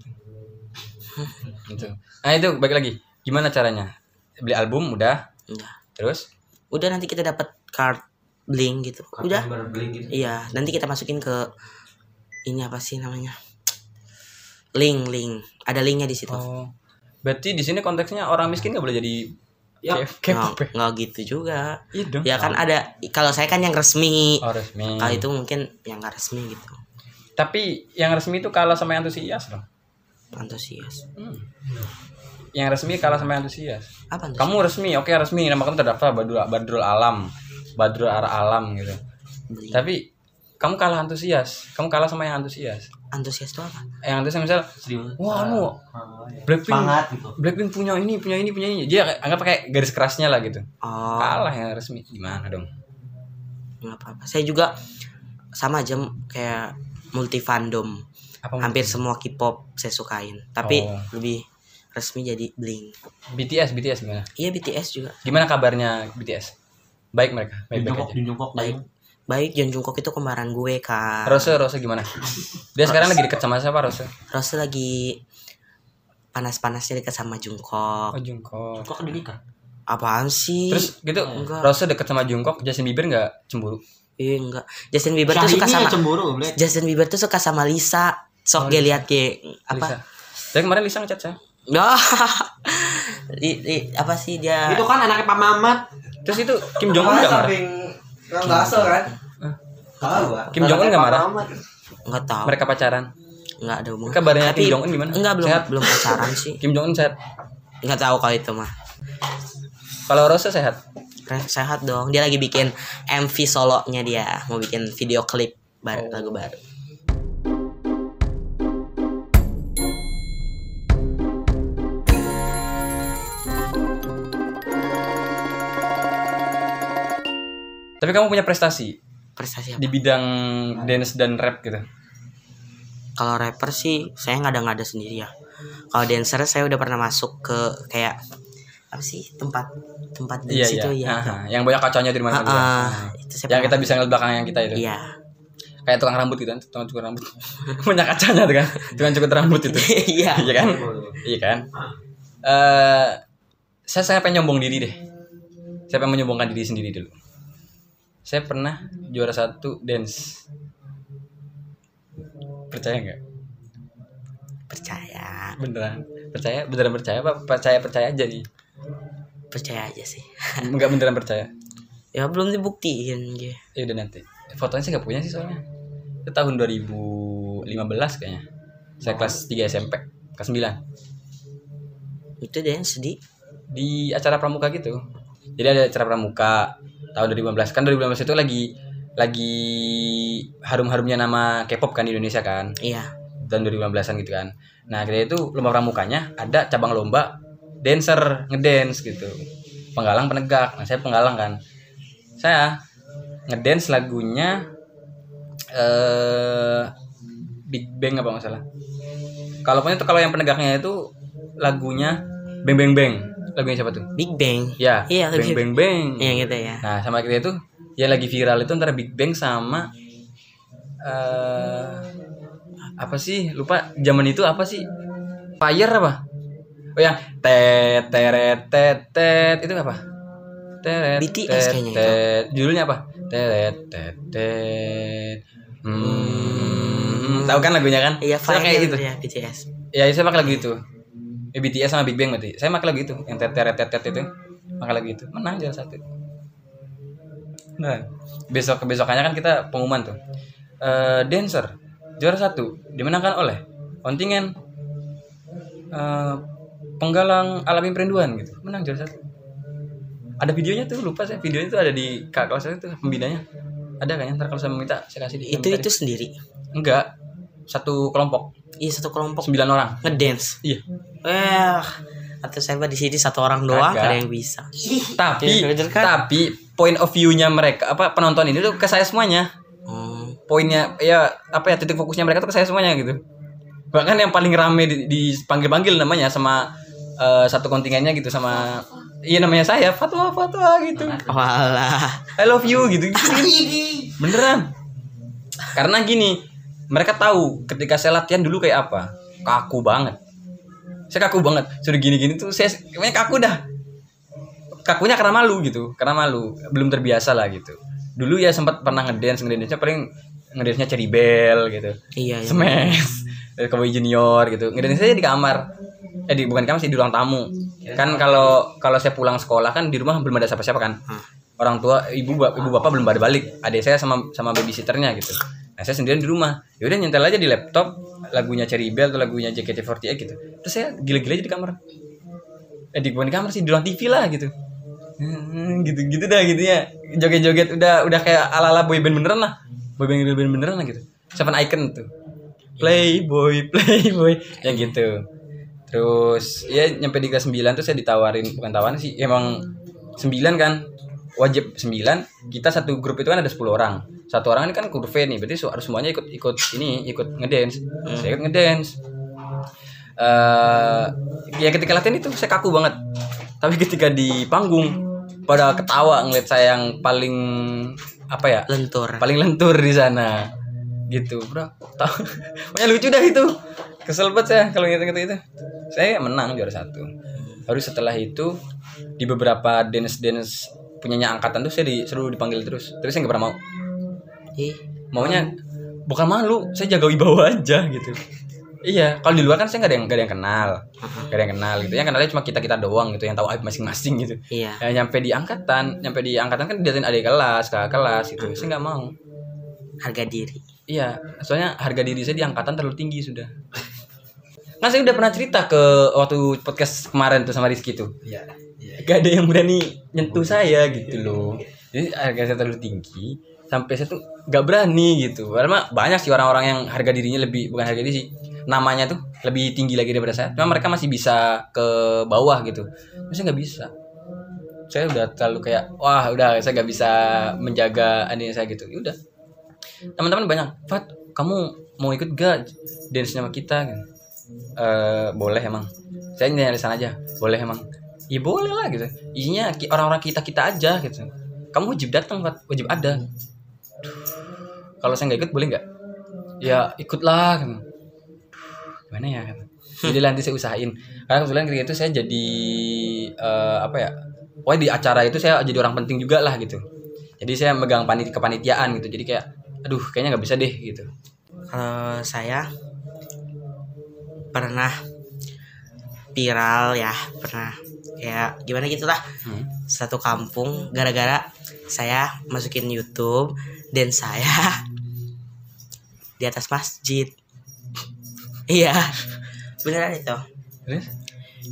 gitu nah itu balik lagi gimana caranya beli album udah Udah. terus Udah nanti kita dapat card bling gitu. Udah. Baru beli gitu. Iya, nanti kita masukin ke ini apa sih namanya? Link, link. Ada linknya di situ. oh berarti di sini konteksnya orang miskin nggak boleh jadi Ya, K-pop ya Nggak, gitu juga. iya dong Ya kan ada kalau saya kan yang resmi. oh resmi Kalau itu mungkin yang nggak resmi gitu. tapi yang resmi itu kalah sama yang antusias loh Antusias. Hmm. yang resmi kalah sama yang antusias Apa antusias? kamu resmi oke resmi nama kamu terdaftar Badrul Badrul Alam Badrul Ar Alam gitu Beli. tapi kamu kalah antusias kamu kalah sama yang antusias Antusias itu apa? yang antusias misal wah anu Blackpink Semangat gitu. Blackpink punya ini punya ini punya ini dia anggap pakai garis kerasnya lah gitu Oh, kalah yang resmi gimana dong nggak apa-apa. Saya juga sama aja kayak multi fandom. apa Hampir semua K-pop saya sukain. Tapi Oh. lebih resmi jadi Blink. BTS BTS gimana Iya BTS juga. gimana kabarnya BTS baik mereka baik baik Jungkook aja Jungkook Baik. Baik, Jun Jungkook itu kembaran gue kan. Rose Rose gimana dia sekarang lagi deket sama siapa Rose Rose lagi panas-panasnya dekat sama Jungkook. oh Jungkook Jungkook udah nikah Apaan sih? terus gitu Enggak. Rose deket sama Jungkook Justin Bieber nggak cemburu Iya enggak. Justin Bieber tuh suka sama cemburu. Justin Bieber tuh suka sama Lisa. Sok dia lihat ke Lisa apa? Tapi kemarin Lisa ngechat saya Oh, Li- li- apa sih dia? Itu kan anaknya Pak Mamat. terus itu Kim Jong Un nggak marah samping Kang Baso kan? Tahu gua. Kim Jong Un nggak marah Enggak tahu. mereka pacaran Enggak ada hubungan. kabarnya Tapi- Kim Jong Un gimana Enggak belum sehat belum pacaran sih. Kim Jong Un sehat Enggak tahu kalau itu mah. kalau Rose sehat Sehat dong. Dia lagi bikin MV solonya dia, mau bikin video klip baru lagu baru. Tapi kamu punya prestasi Prestasi apa? di bidang dance dan rap gitu kalau rapper sih saya nggak ada nggak ada sendiri ya kalau dancer saya udah pernah masuk ke kayak apa sih tempat tempat Iya dance iya. itu ya Aha, yang banyak kacanya di mana Ah, ah, itu saya Yang kita bisa ngeliat belakang yang kita itu. iya Kayak tukang rambut gitu kan, tukang cukur rambut. banyak kacanya tuh kan. Tukang cukur rambut itu. iya Iya kan? Iya kan? Eh saya saya pengen nyombong diri deh. Saya pengen menyombongkan diri sendiri dulu. Saya pernah juara satu dance. Percaya nggak? percaya Beneran? Percaya? Beneran percaya apa? Percaya percaya aja nih. percaya aja sih Enggak beneran percaya. ya belum dibuktiin gitu Ya udah nanti. Fotonya saya nggak punya sih soalnya. Itu tahun 2015 kayaknya. Saya kelas 3 SMP, kelas 9. itu dance di Di acara pramuka gitu. Jadi ada acara pramuka tahun 2015 kan 2015 itu lagi lagi harum-harumnya nama K-pop kan di Indonesia kan iya tahun 2015an gitu kan. Nah, akhirnya itu lomba pramukanya ada cabang lomba dancer ngedance gitu. Penggalang penegak. Nah, saya penggalang kan. Saya ngedance lagunya eh Big Bang apa nggak salah. Kalau pokoknya tuh kalau yang penegaknya itu lagunya Bang Bang Bang. Lagunya siapa tuh? Big Bang Ya, Iya, Bang Bang Bang. iya gitu ya Nah, sama kita itu yang lagi viral itu antara Big Bang sama eh apa sih? Lupa zaman itu apa sih? Fire apa? Oh yang tet teret tet tet itu apa? Teret BTS tet, kayaknya itu. tet. Judulnya apa? Teret tet tet. Hmm, tahu kan lagunya kan? iya Fire kayak gitu. ya BTS Ya, saya pakai lagu itu. Ya, BTS sama Big Bang berarti. Saya pakai lagu itu, yang tet teret tet tet itu. Pakai lagu itu. Menang juara satu. Nah, besok kebesokannya kan kita pengumuman tuh. Eh, dancer juara satu dimenangkan oleh kontingen eh, penggalang alami perinduan gitu. Menang juara satu. Ada videonya tuh, lupa saya. Videonya tuh ada di kak kelas saya tuh pembinanya. Ada kan ya? Ntar kalau saya minta saya kasih di itu itu sendiri enggak satu kelompok iya satu kelompok. Sembilan orang. Ngedance. Iya. Eh atau saya di sini satu orang doang Kagak. ada yang bisa. Tapi Iya, kan? tapi point of view-nya mereka apa penonton ini tuh ke saya semuanya. Hmm, poinnya ya apa ya titik fokusnya mereka tuh ke saya semuanya gitu. Bahkan yang paling rame di- dipanggil-panggil namanya sama eh, satu kontingennya gitu sama iya namanya saya fatwa fatwa gitu. Walah. I love you gitu, beneran. Karena gini mereka tahu ketika saya latihan dulu kayak apa. Kaku banget. Saya kaku banget. Sudah gini-gini tuh saya kayaknya kaku dah. Kakunya karena malu gitu karena malu. Belum terbiasa lah gitu. Dulu ya sempat pernah ngedance ngedance paling ngedance nya Cherry Bell gitu. Iya iya. Smash Cowboy Junior gitu. Ngedance saya di kamar. Eh di bukan kamar sih di ruang tamu. Kan kalau kalau saya pulang sekolah kan di rumah belum ada siapa-siapa kan. Orang tua ibu ibu bapak belum pada balik. Adik saya sama sama babysitternya gitu nah saya sendirian di rumah. Ya udah nyentel aja di laptop lagunya Cherry Bell atau lagunya JKT48 gitu. Terus saya gila-gila aja di kamar. Eh di di kamar sih di ruang TV lah gitu. Hmm, gitu gitu dah gitu ya. Joget-joget udah udah kayak ala-ala boyband beneran lah. Boyband boyband beneran lah gitu. Seven Icon tuh. Playboy playboy yang gitu. Terus ya nyampe di kelas 9 tuh saya ditawarin bukan tawarin sih emang 9 kan wajib 9 kita satu grup itu kan ada 10 orang. Satu orang ini kan kurve nih berarti harus semuanya ikut ikut ini ikut ngedance. Saya ikut ngedance. Eh ya ketika latihan itu saya kaku banget. Tapi ketika di panggung pada ketawa ngeliat saya yang paling apa ya? Lentur. Paling lentur di sana. Gitu bro. Tahu pokoknya lucu dah itu. Kesel banget saya kalau inget-inget itu saya menang juara satu. Baru setelah itu di beberapa dance dance punyanya angkatan tuh saya disuruh dipanggil terus. Tapi saya nggak pernah mau. Ih. Maunya bukan malu saya jaga wibawa aja gitu. Iya kalau di luar kan saya nggak ada yang nggak ada yang kenal. Nggak ada yang kenal gitu. Yang kenalnya cuma kita kita doang gitu yang tahu aib masing-masing gitu. Iya. Ya, nyampe di angkatan nyampe di angkatan kan didatain adik kelas kakak kelas gitu. Saya nggak mau. Harga diri. Iya, soalnya harga diri saya di angkatan terlalu tinggi sudah. Kan saya udah pernah cerita ke waktu podcast kemarin tuh sama Rizky tuh. Iya. Iya. Gak ada yang berani nyentuh saya gitu loh. Jadi harga saya terlalu tinggi sampai saya tuh gak berani gitu. Karena banyak sih orang-orang yang harga dirinya lebih bukan harga diri sih, namanya tuh lebih tinggi lagi daripada saya. Cuma mereka masih bisa ke bawah gitu. Saya nggak bisa. Saya udah terlalu kayak wah udah saya gak bisa menjaga adiknya saya gitu. Ya udah teman-teman banyak Fat kamu mau ikut gak dance sama kita gitu. Eh, boleh emang saya nyari sana aja boleh emang ya boleh lah gitu. Isinya orang-orang kita kita aja gitu. Kamu wajib datang wajib ada. Kalau saya nggak ikut boleh nggak? Ya ikutlah gitu. gimana ya gitu. jadi nanti saya usahain. Karena kebetulan ketika itu saya jadi eh, apa ya Pokoknya di acara itu saya jadi orang penting juga lah gitu. Jadi saya megang panit kepanitiaan gitu. Jadi kayak aduh kayaknya nggak bisa deh gitu. Kalau saya pernah viral ya, pernah ya gimana gitu lah. Hmm. Satu kampung gara-gara saya masukin YouTube dan saya di atas masjid. Iya. Beneran itu. terus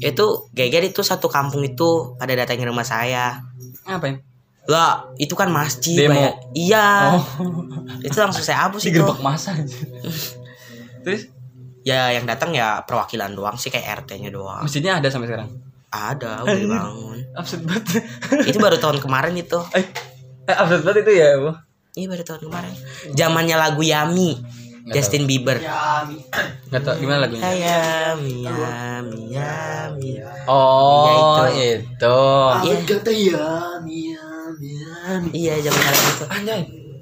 Itu geger itu satu kampung itu pada datangin rumah saya. ngapain Lah, itu kan masjid Demo. banyak. Iya. oh Itu langsung saya hapus itu. digerbek masa terus Ya yang datang ya perwakilan doang sih kayak RT-nya doang. masjidnya ada sampai sekarang Ada udah dibangun. absurd banget itu baru tahun kemarin itu. eh, eh absurd banget itu ya bu Iya baru tahun kemarin. Zamannya lagu Yami. Nggak Justin Bieber. nggak tau gimana lagunya Yami, Yami, Yami. oh Iya, itu, Iya, kata ya Mia Mia iya zaman itu. anjay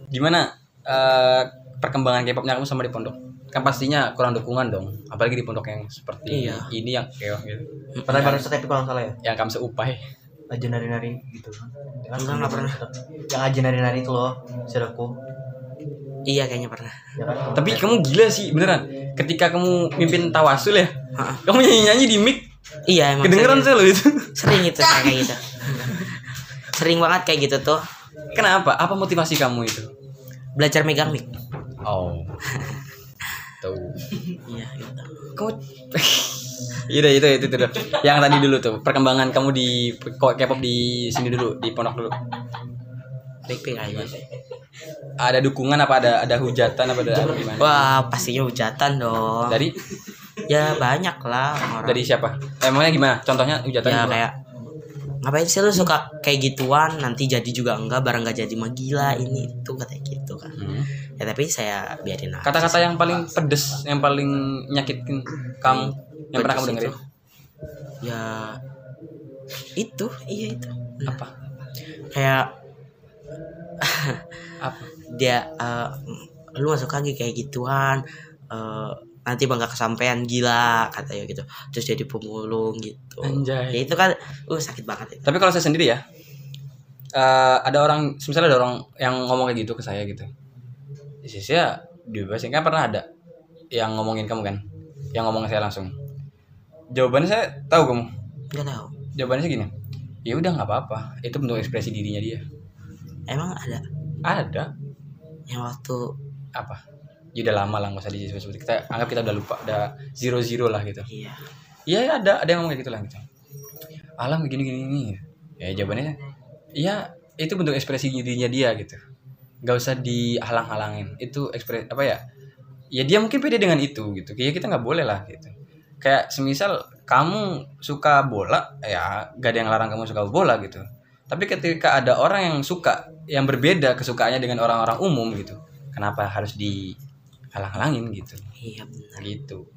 gimana eh, perkembangan K-popnya kamu sama di pondok kan pastinya kurang dukungan dong apalagi di pondok yang seperti Iya. ini yang keong gitu pernah bareng tapi kalau salah ya yang kamu seupai aja nari-nari gitu kan? Enggak, nggak pernah. yang aja nari-nari itu loh saudaraku Iya kayaknya pernah. ya kan tapi kamu gila sih beneran ketika kamu mimpin tawasul ya Ha-ha. kamu nyanyi nyanyi di mic Iya emang kedengeran sih lo itu sering itu kayak gitu. sering banget kayak gitu tuh kenapa apa motivasi kamu itu belajar megang mic. oh tuh Iya gitu. kamu Iya itu itu itu dulu. Yang tadi dulu tuh perkembangan kamu di K-pop di sini dulu di pondok dulu. Baik-baik aja. Ada dukungan apa ada ada hujatan apa ada apa gimana? Wah pastinya hujatan dong. Dari Ya banyak lah orang. dari siapa? Emangnya gimana? Contohnya hujatan ya kayak ngapain sih lu suka kayak gituan nanti jadi juga enggak barang enggak jadi mah gila ini itu katanya gitu tapi saya biarin aja Kata-kata yang paling pedes, yang paling nyakitin kamu yang pernah kamu dengerin itu. ya itu iya itu Nah, apa? kayak Apa? dia eh, lu masuk lagi kayak gituan eh, nanti bangga kesampaian gila katanya gitu terus jadi pemulung gitu Anjay. ya itu kan uh sakit banget itu Tapi kalau saya sendiri ya, eh, ada orang, misalnya ada orang yang ngomong kayak gitu ke saya gitu. Di sisi ya dibebasin kan pernah ada yang ngomongin kamu kan, yang ngomong saya langsung. Jawabannya saya tahu kamu. nggak tahu Jawabannya sih gini, ya udah nggak apa-apa. Itu bentuk ekspresi dirinya dia. emang ada Ada yang waktu apa? Ya udah lama lah nggak usah disebut-sebut. Kita anggap kita udah lupa, udah zero zero lah gitu. iya Iya ada ada yang ngomong kayak gitu lah gitu. Alam begini gini gini. Ya jawabannya iya itu bentuk ekspresi dirinya dia gitu. Gak usah dihalang-halangin. Itu ekspresi apa ya? Ya dia mungkin pede dengan itu gitu. Kayak kita nggak boleh lah gitu. Kayak semisal kamu suka bola, ya gak ada yang larang kamu suka bola gitu. Tapi ketika ada orang yang suka yang berbeda kesukaannya dengan orang-orang umum gitu, kenapa harus dihalang-halangin gitu? iya benar gitu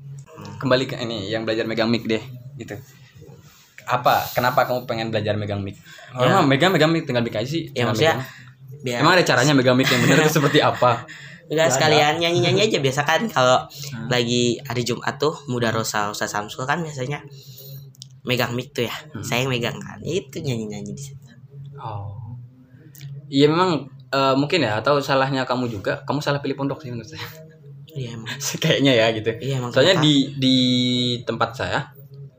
kembali ke ini yang belajar megang mic deh gitu apa kenapa kamu pengen belajar megang mic oh, Ya. megang megang mic tinggal mic aja sih ya maksudnya megang. Biar emang ada caranya megang mic yang benar itu seperti apa Enggak sekalian nyanyi-nyanyi aja biasa kan kalau Hmm. lagi hari Jumat tuh Muda Rosa Ustaz Samsul kan biasanya megang mic tuh ya. Hmm. Saya yang megang kan. Itu nyanyi-nyanyi di situ. oh iya memang eh, mungkin ya atau salahnya kamu juga kamu salah pilih pondok sih menurut saya Iya emang. kayaknya ya gitu Iya emang. soalnya kenapa? di di tempat saya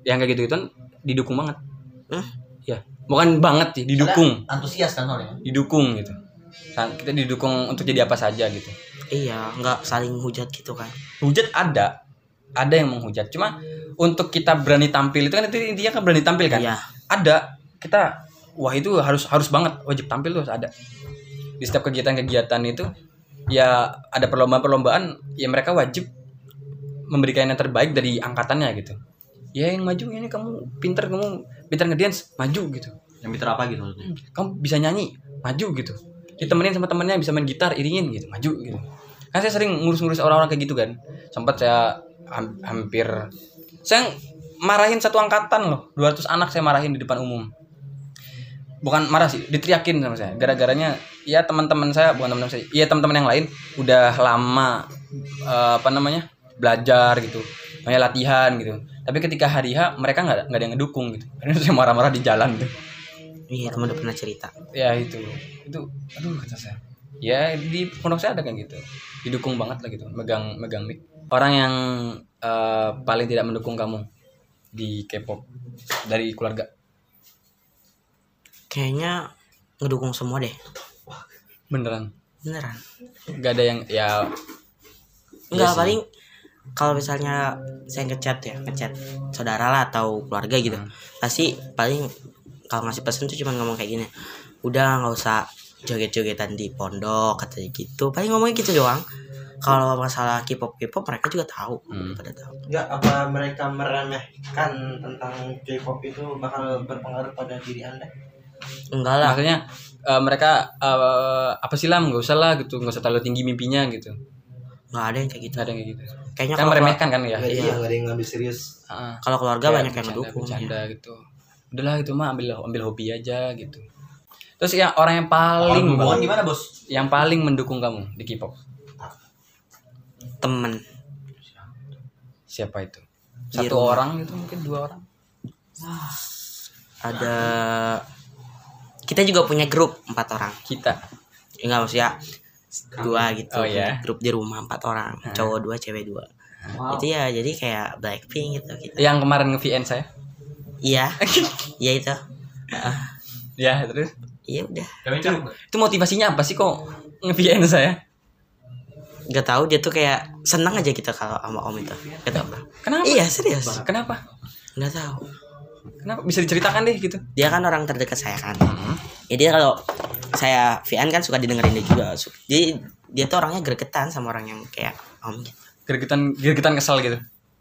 yang kayak gitu itu didukung banget Hah? ya bukan banget sih didukung antusias kan soalnya didukung gitu kita didukung untuk jadi apa saja gitu. Iya, nggak saling hujat gitu kan. hujat ada ada yang menghujat. Cuma untuk kita berani tampil itu kan itu intinya kan berani tampil kan? Iya. ada kita wah itu harus harus banget wajib tampil tuh harus ada. Di setiap kegiatan-kegiatan itu ya ada perlombaan-perlombaan ya mereka wajib memberikan yang terbaik dari angkatannya gitu. Ya yang maju ini kamu pinter kamu pinter ngedance maju gitu. Yang pinter apa gitu maksudnya? Kamu bisa nyanyi maju gitu ditemenin sama temennya bisa main gitar iringin gitu maju gitu. Kan saya sering ngurus-ngurus orang-orang kayak gitu kan. Sempat saya ham- hampir saya marahin satu angkatan loh 200 anak saya marahin di depan umum. Bukan marah sih diteriakin sama saya. Gara-garanya ya teman-teman saya bukan teman-teman saya ya teman-teman yang lain udah lama eh, apa namanya belajar gitu. Banyak latihan gitu. Tapi ketika hari H mereka nggak nggak ada yang ngedukung gitu. Karena saya marah-marah di jalan tuh iya teman udah pernah cerita. Ya itu. Itu aduh kata saya. Ya di pondok saya ada kayak gitu. Didukung banget lah gitu megang megang mic. Orang yang eh, paling tidak mendukung kamu di K-pop dari keluarga? Kayaknya ngedukung semua deh. Beneran? Beneran. Nggak ada yang ya Enggak Iya sih. paling kalau misalnya saya ngechat ya ngechat saudara lah atau keluarga gitu. Hmm. pasti paling kalau ngasih pesan tuh cuma ngomong kayak gini udah nggak usah joget-jogetan di pondok katanya gitu. Paling ngomongnya gitu doang. Kalau masalah K-pop K-pop mereka juga tahu Hmm. pada tahu. Enggak apa mereka meremehkan tentang K-pop itu bakal berpengaruh pada diri Anda? enggak lah. Maksudnya eh, mereka eh, apa sih lah nggak usah lah gitu nggak usah terlalu tinggi mimpinya gitu. Nggak ada yang kayak gitu. Nggak ada yang kayak gitu. Kayaknya kan meremehkan kan ya? Nggak, iya nggak ada yang ngambil serius. Ah, kalau keluarga kayak banyak yang bercanda- ngedukung ya. bercanda gitu udahlah itu mah ambil ambil hobi aja gitu. Terus yang orang yang paling hubungan banget- gimana bos? Yang paling mendukung kamu di K-pop? Temen. Siapa itu? Di satu orang gitu mungkin dua orang. Ada kita juga punya grup empat orang. Kita? Enggak maksudnya dua gitu. Oh, iya. grup di rumah empat orang cowok dua cewek dua. Itu ya jadi kayak Blackpink gitu gitu yang kemarin nge VN saya iya. Iya itu. Heeh. ya terus? Iya udah. Itu, itu motivasinya apa sih kok nge VN saya? Nggak tahu dia tuh kayak senang aja gitu kalau sama om itu. Gak tahu. Apa kenapa? Iya serius. Kenapa? Nggak tahu. Kenapa? Bisa diceritakan deh gitu. Dia kan orang terdekat saya kan. Ya dia kalau saya Vian kan suka didengerin dia juga. Jadi dia tuh orangnya gregetan sama orang yang kayak om gitu. Gergetan gergetan kesel gitu?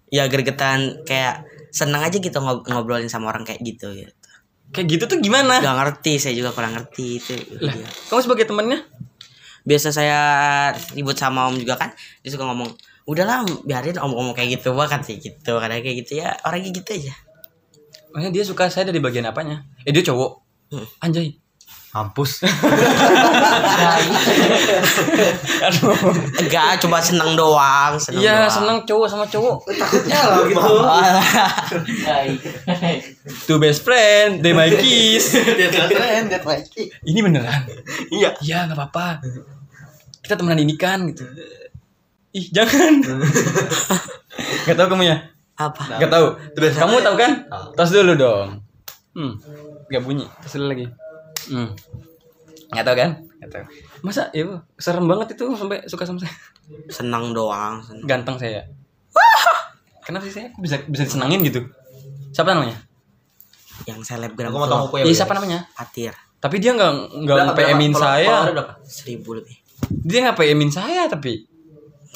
Ya gregetan kayak senang aja gitu ngob- ngobrolin sama orang kayak gitu gitu. Kayak gitu tuh gimana? Gak ngerti saya juga kurang ngerti itu lah dia. kamu sebagai temannya biasa saya ribut sama om juga kan dia suka ngomong udahlah biarin om ngomong kayak gitu bahkan sih gitu kadang kayak gitu ya orangnya gitu aja. Makanya dia suka saya dari bagian apanya? Eh dia cowok? Hmm. anjay Hampus. aduh. Enggak cuma seneng doang seneng iya doang. seneng cowok sama cowok. Takutnya lah gitu. two best friend they my kiss. Dia keren, dia lagi. ini beneran? Iya. Iya nggak apa-apa. Kita temenan ini kan gitu. Ih jangan. Nggak tahu kamu ya apa tahu. Terus kamu tahu kan? Tos dulu dong. Hmm. Nggak bunyi. Tos dulu lagi hmm. Nggak tahu kan? Nggak tahu. Masa? Ya Bu? serem banget itu sampai suka sama saya. Seneng doang seneng. ganteng saya. Kenapa sih saya? Bisa bisa disenangin gitu? Siapa namanya? Yang selebgram Aku mau tahu ya. Iya siapa namanya? Patir tapi dia nggak nggak PM-in saya. seribu lebih. Dia nggak PM-in saya tapi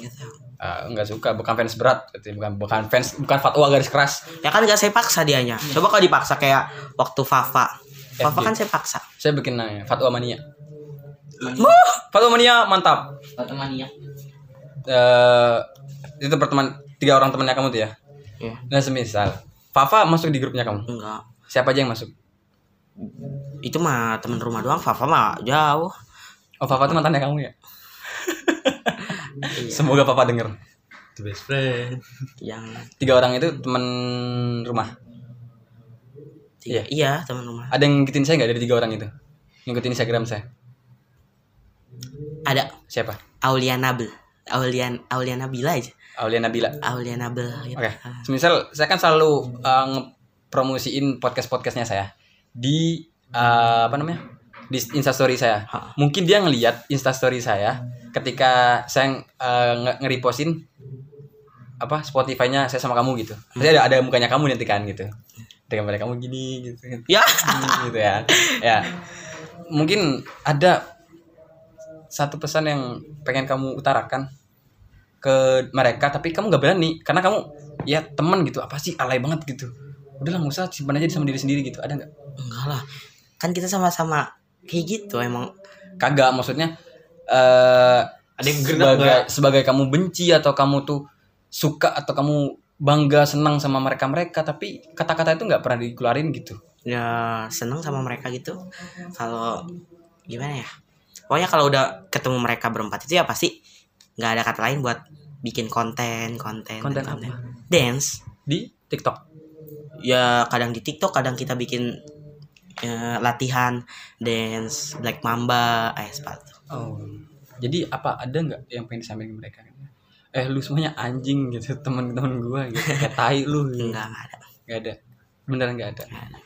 nggak tahu. Ah, nggak suka. Bukan fans berat. Bukan bukan fans bukan fatwa garis keras. Ya kan gak saya paksa dianya. Coba kalau dipaksa kayak waktu Fafa Fafa FG. kan saya paksa. Saya bikin namanya fatwa mania. Fatwa mania mantap. Temannya eh itu perteman tiga orang temannya kamu tuh ya? Iya. nah semisal Fafa masuk di grupnya kamu? Enggak. Siapa aja yang masuk? Itu mah teman rumah doang Fafa mah jauh. Oh Fafa tuh mantannya kamu ya? Iya. semoga Papa denger. The best friend. yang tiga orang itu teman rumah tiga, iya. teman rumah. Ada yang ngikutin saya nggak dari tiga orang itu? Ngikutin Instagram saya. Ada. Siapa? Aulia Nabil. Aulian Aulia Nabila aja. Aulia Nabila. Aulia Nabil gitu. Oke, semisal saya kan selalu uh, ngepromosiin podcast-podcastnya saya di uh, apa namanya? Di instastory saya. Ha. Mungkin dia ngelihat instastory saya ketika saya uh, nge- nge-repostin apa Spotify-nya saya sama kamu gitu. Jadi ada ada mukanya kamu nanti kan gitu. Dengan gambar kamu gini gitu. ya Hmm, gitu ya. Ya. Mungkin ada satu pesan yang pengen kamu utarakan ke mereka tapi kamu gak berani karena kamu ya teman gitu. Apa sih? Alay banget gitu. Udahlah nggak usah simpan aja sama diri sendiri gitu. Ada nggak? Enggak lah. Kan kita sama-sama kayak gitu emang. Kagak maksudnya eh Ada yang sebagai sebagai kamu benci atau kamu tuh suka atau kamu bangga senang sama mereka mereka tapi kata-kata itu nggak pernah dikeluarin gitu. Ya seneng sama mereka gitu. Kalau gimana ya? Pokoknya kalau udah ketemu mereka berempat itu ya pasti nggak ada kata lain buat bikin konten konten Konten dan apa? dance. Di TikTok? Ya kadang di TikTok kadang kita bikin eh, latihan dance black mamba eh sepatu. Oh. Jadi apa ada nggak yang pengen disampaikan ke mereka eh lu semuanya anjing gitu teman-teman gua gitu kayak tai lu gitu. enggak enggak ada. Nggak ada. Beneran nggak ada. Nggak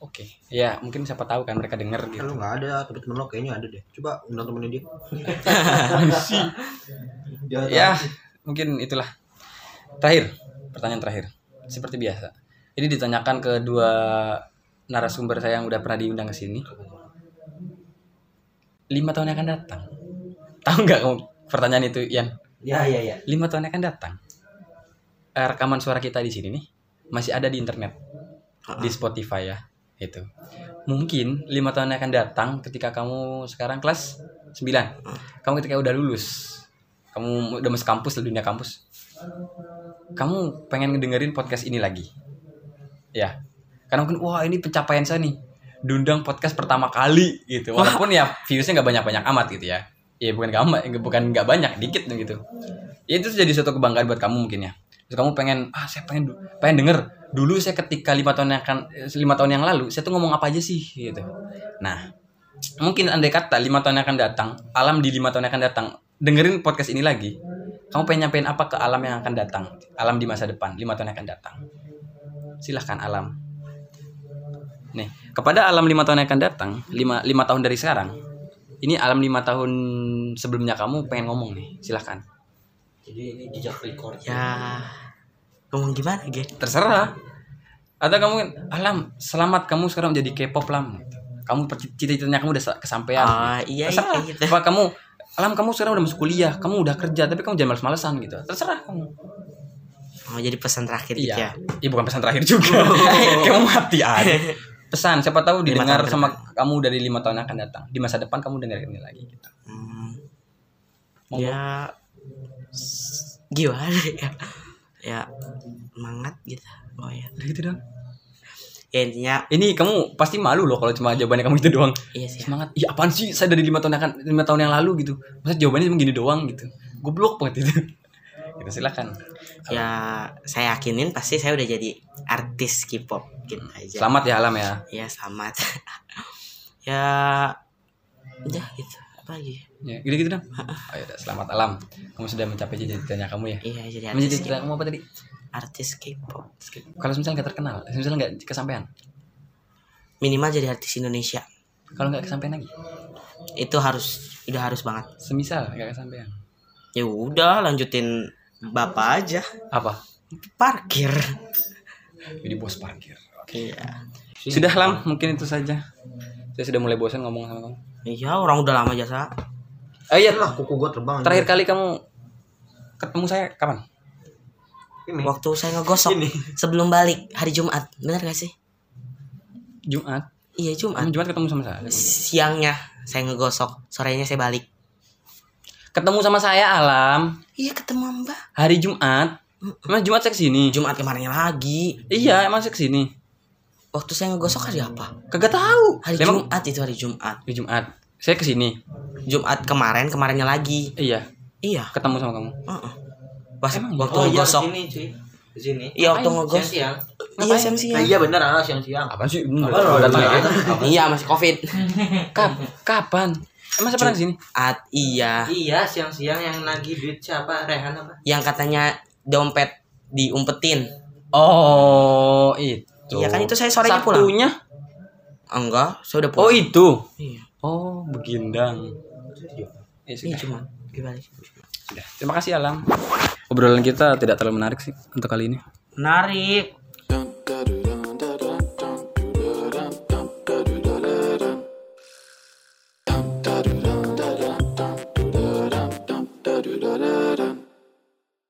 oke ya mungkin siapa tahu kan mereka denger gitu. Lu nggak ada, tapi temen lo kayaknya ada deh. Coba undang temennya dia. ya mungkin itulah. Terakhir pertanyaan terakhir. Seperti biasa. Ini ditanyakan ke dua narasumber saya yang udah pernah diundang ke sini. Lima tahun yang akan datang. Tahu nggak kamu pertanyaan itu Ian Ya, ya, ya. lima tahun yang akan datang eh, rekaman suara kita di sini nih masih ada di internet di Spotify ya itu. Mungkin lima tahun yang akan datang ketika kamu sekarang kelas 9 kamu ketika udah lulus kamu udah masuk kampus di dunia kampus kamu pengen ngedengerin podcast ini lagi? Ya. Karena mungkin wah ini pencapaian saya nih diundang podcast pertama kali gitu. Walaupun ya viewsnya nggak banyak banyak amat gitu ya ya bukan nggak amat bukan nggak banyak dikit gitu. Ya itu jadi suatu kebanggaan buat kamu mungkin ya. Terus kamu pengen ah saya pengen pengen denger. Dulu saya ketika lima tahun yang akan eh, lima tahun yang lalu saya tuh ngomong apa aja sih? Gitu. Nah mungkin andai kata lima tahun yang akan datang alam di lima tahun yang akan datang dengerin podcast ini lagi kamu pengen nyampein apa ke alam yang akan datang? Alam di masa depan lima tahun yang akan datang. Silahkan alam. Nih kepada alam lima tahun yang akan datang lima lima tahun dari sekarang ini alam lima tahun sebelumnya kamu pengen ngomong nih silahkan. Jadi ini jejak record. ya. Ngomong gimana ge? Terserah. Atau kamu kan alam selamat kamu sekarang menjadi K-pop lam. Kamu cita-citanya kamu udah sa- kesampaian. Oh iya iya terserah. gitu apa kamu alam kamu sekarang udah masuk kuliah kamu udah kerja tapi kamu jangan males-malesan gitu. Terserah kamu. Oh jadi pesan terakhir gitu iya. ya? Iya bukan pesan terakhir juga. Kamu mati aja pesan siapa tahu didengar sama kamu dari lima tahun yang akan datang. Di masa depan kamu dengar ini lagi gitu. Hmm, ya gimana ya? Ya semangat gitu. Oh ya. Gitu dong ya intinya ini kamu pasti malu loh kalau cuma jawabannya kamu gitu doang. Iya sih ya. semangat. Iya apaan sih? Saya dari lima tahun yang akan lima tahun yang lalu gitu. Masa jawabannya cuma gini doang gitu. Goblok banget itu. Gitu silakan ya saya yakinin pasti saya udah jadi artis K-pop gitu aja. Selamat ya alam ya. Ya selamat. Ya udah gitu. Apa lagi? Ya gitu gitu dong oh, yaudah, selamat alam. Kamu sudah mencapai cita-citanya kamu ya? Iya jadi menjadi artis cita kamu apa tadi? Artis K-pop. Kalau misalnya nggak terkenal misalnya nggak kesampaian? Minimal jadi artis Indonesia. Kalau nggak kesampaian lagi? Itu harus udah harus banget. Semisal nggak kesampaian? Ya udah lanjutin bapak aja. Apa? Parkir. Jadi bos parkir. Oke. Iya. Sudah lam. Mungkin itu saja. Saya sudah mulai bosan ngomong sama kamu. Iya orang udah lama jasa. Oh iya. Lah kuku gua terbang. terakhir kali kamu ketemu saya kapan? Ini. waktu saya ngegosok. Ini. sebelum balik hari Jumat. Bener gak sih? Jumat? Iya Jumat. Kamu Jumat ketemu sama saya. Siangnya saya ngegosok sorenya saya balik ketemu sama saya alam. Iya ketemu mbak. Hari Jumat. Emang Jumat saya ke sini. Jumat kemarinnya lagi. Iya emang saya ke sini. Waktu saya ngegosok hari apa? Kagak tahu. Hari Emang Jumat itu hari Jumat. Hari Jumat. Saya ke sini. Jumat kemarin kemarinnya lagi. Iya. Iya. Ketemu sama kamu. Heeh. Pas Emang waktu Oh iya, ngegosok sini cuy. Di sini. iya waktu ngegosok iya siang Nah, siang iya bener ah siang-siang. Apa sih? Apa datang ya? iya masih covid. Kap Kapan? Emang saya pernah ke sini? At, iya. Iya siang-siang yang nagih duit siapa? Rehan apa? yang katanya dompet diumpetin. Oh itu. Iya kan itu saya sorenya pulang. Sabtunya? enggak saya udah Oh pulang. itu? Iya. Oh begindang. Ya ini sudah. cuma gimana sih? Sudah. Terima kasih Alam. Obrolan kita tidak terlalu menarik sih Untuk kali ini. Menarik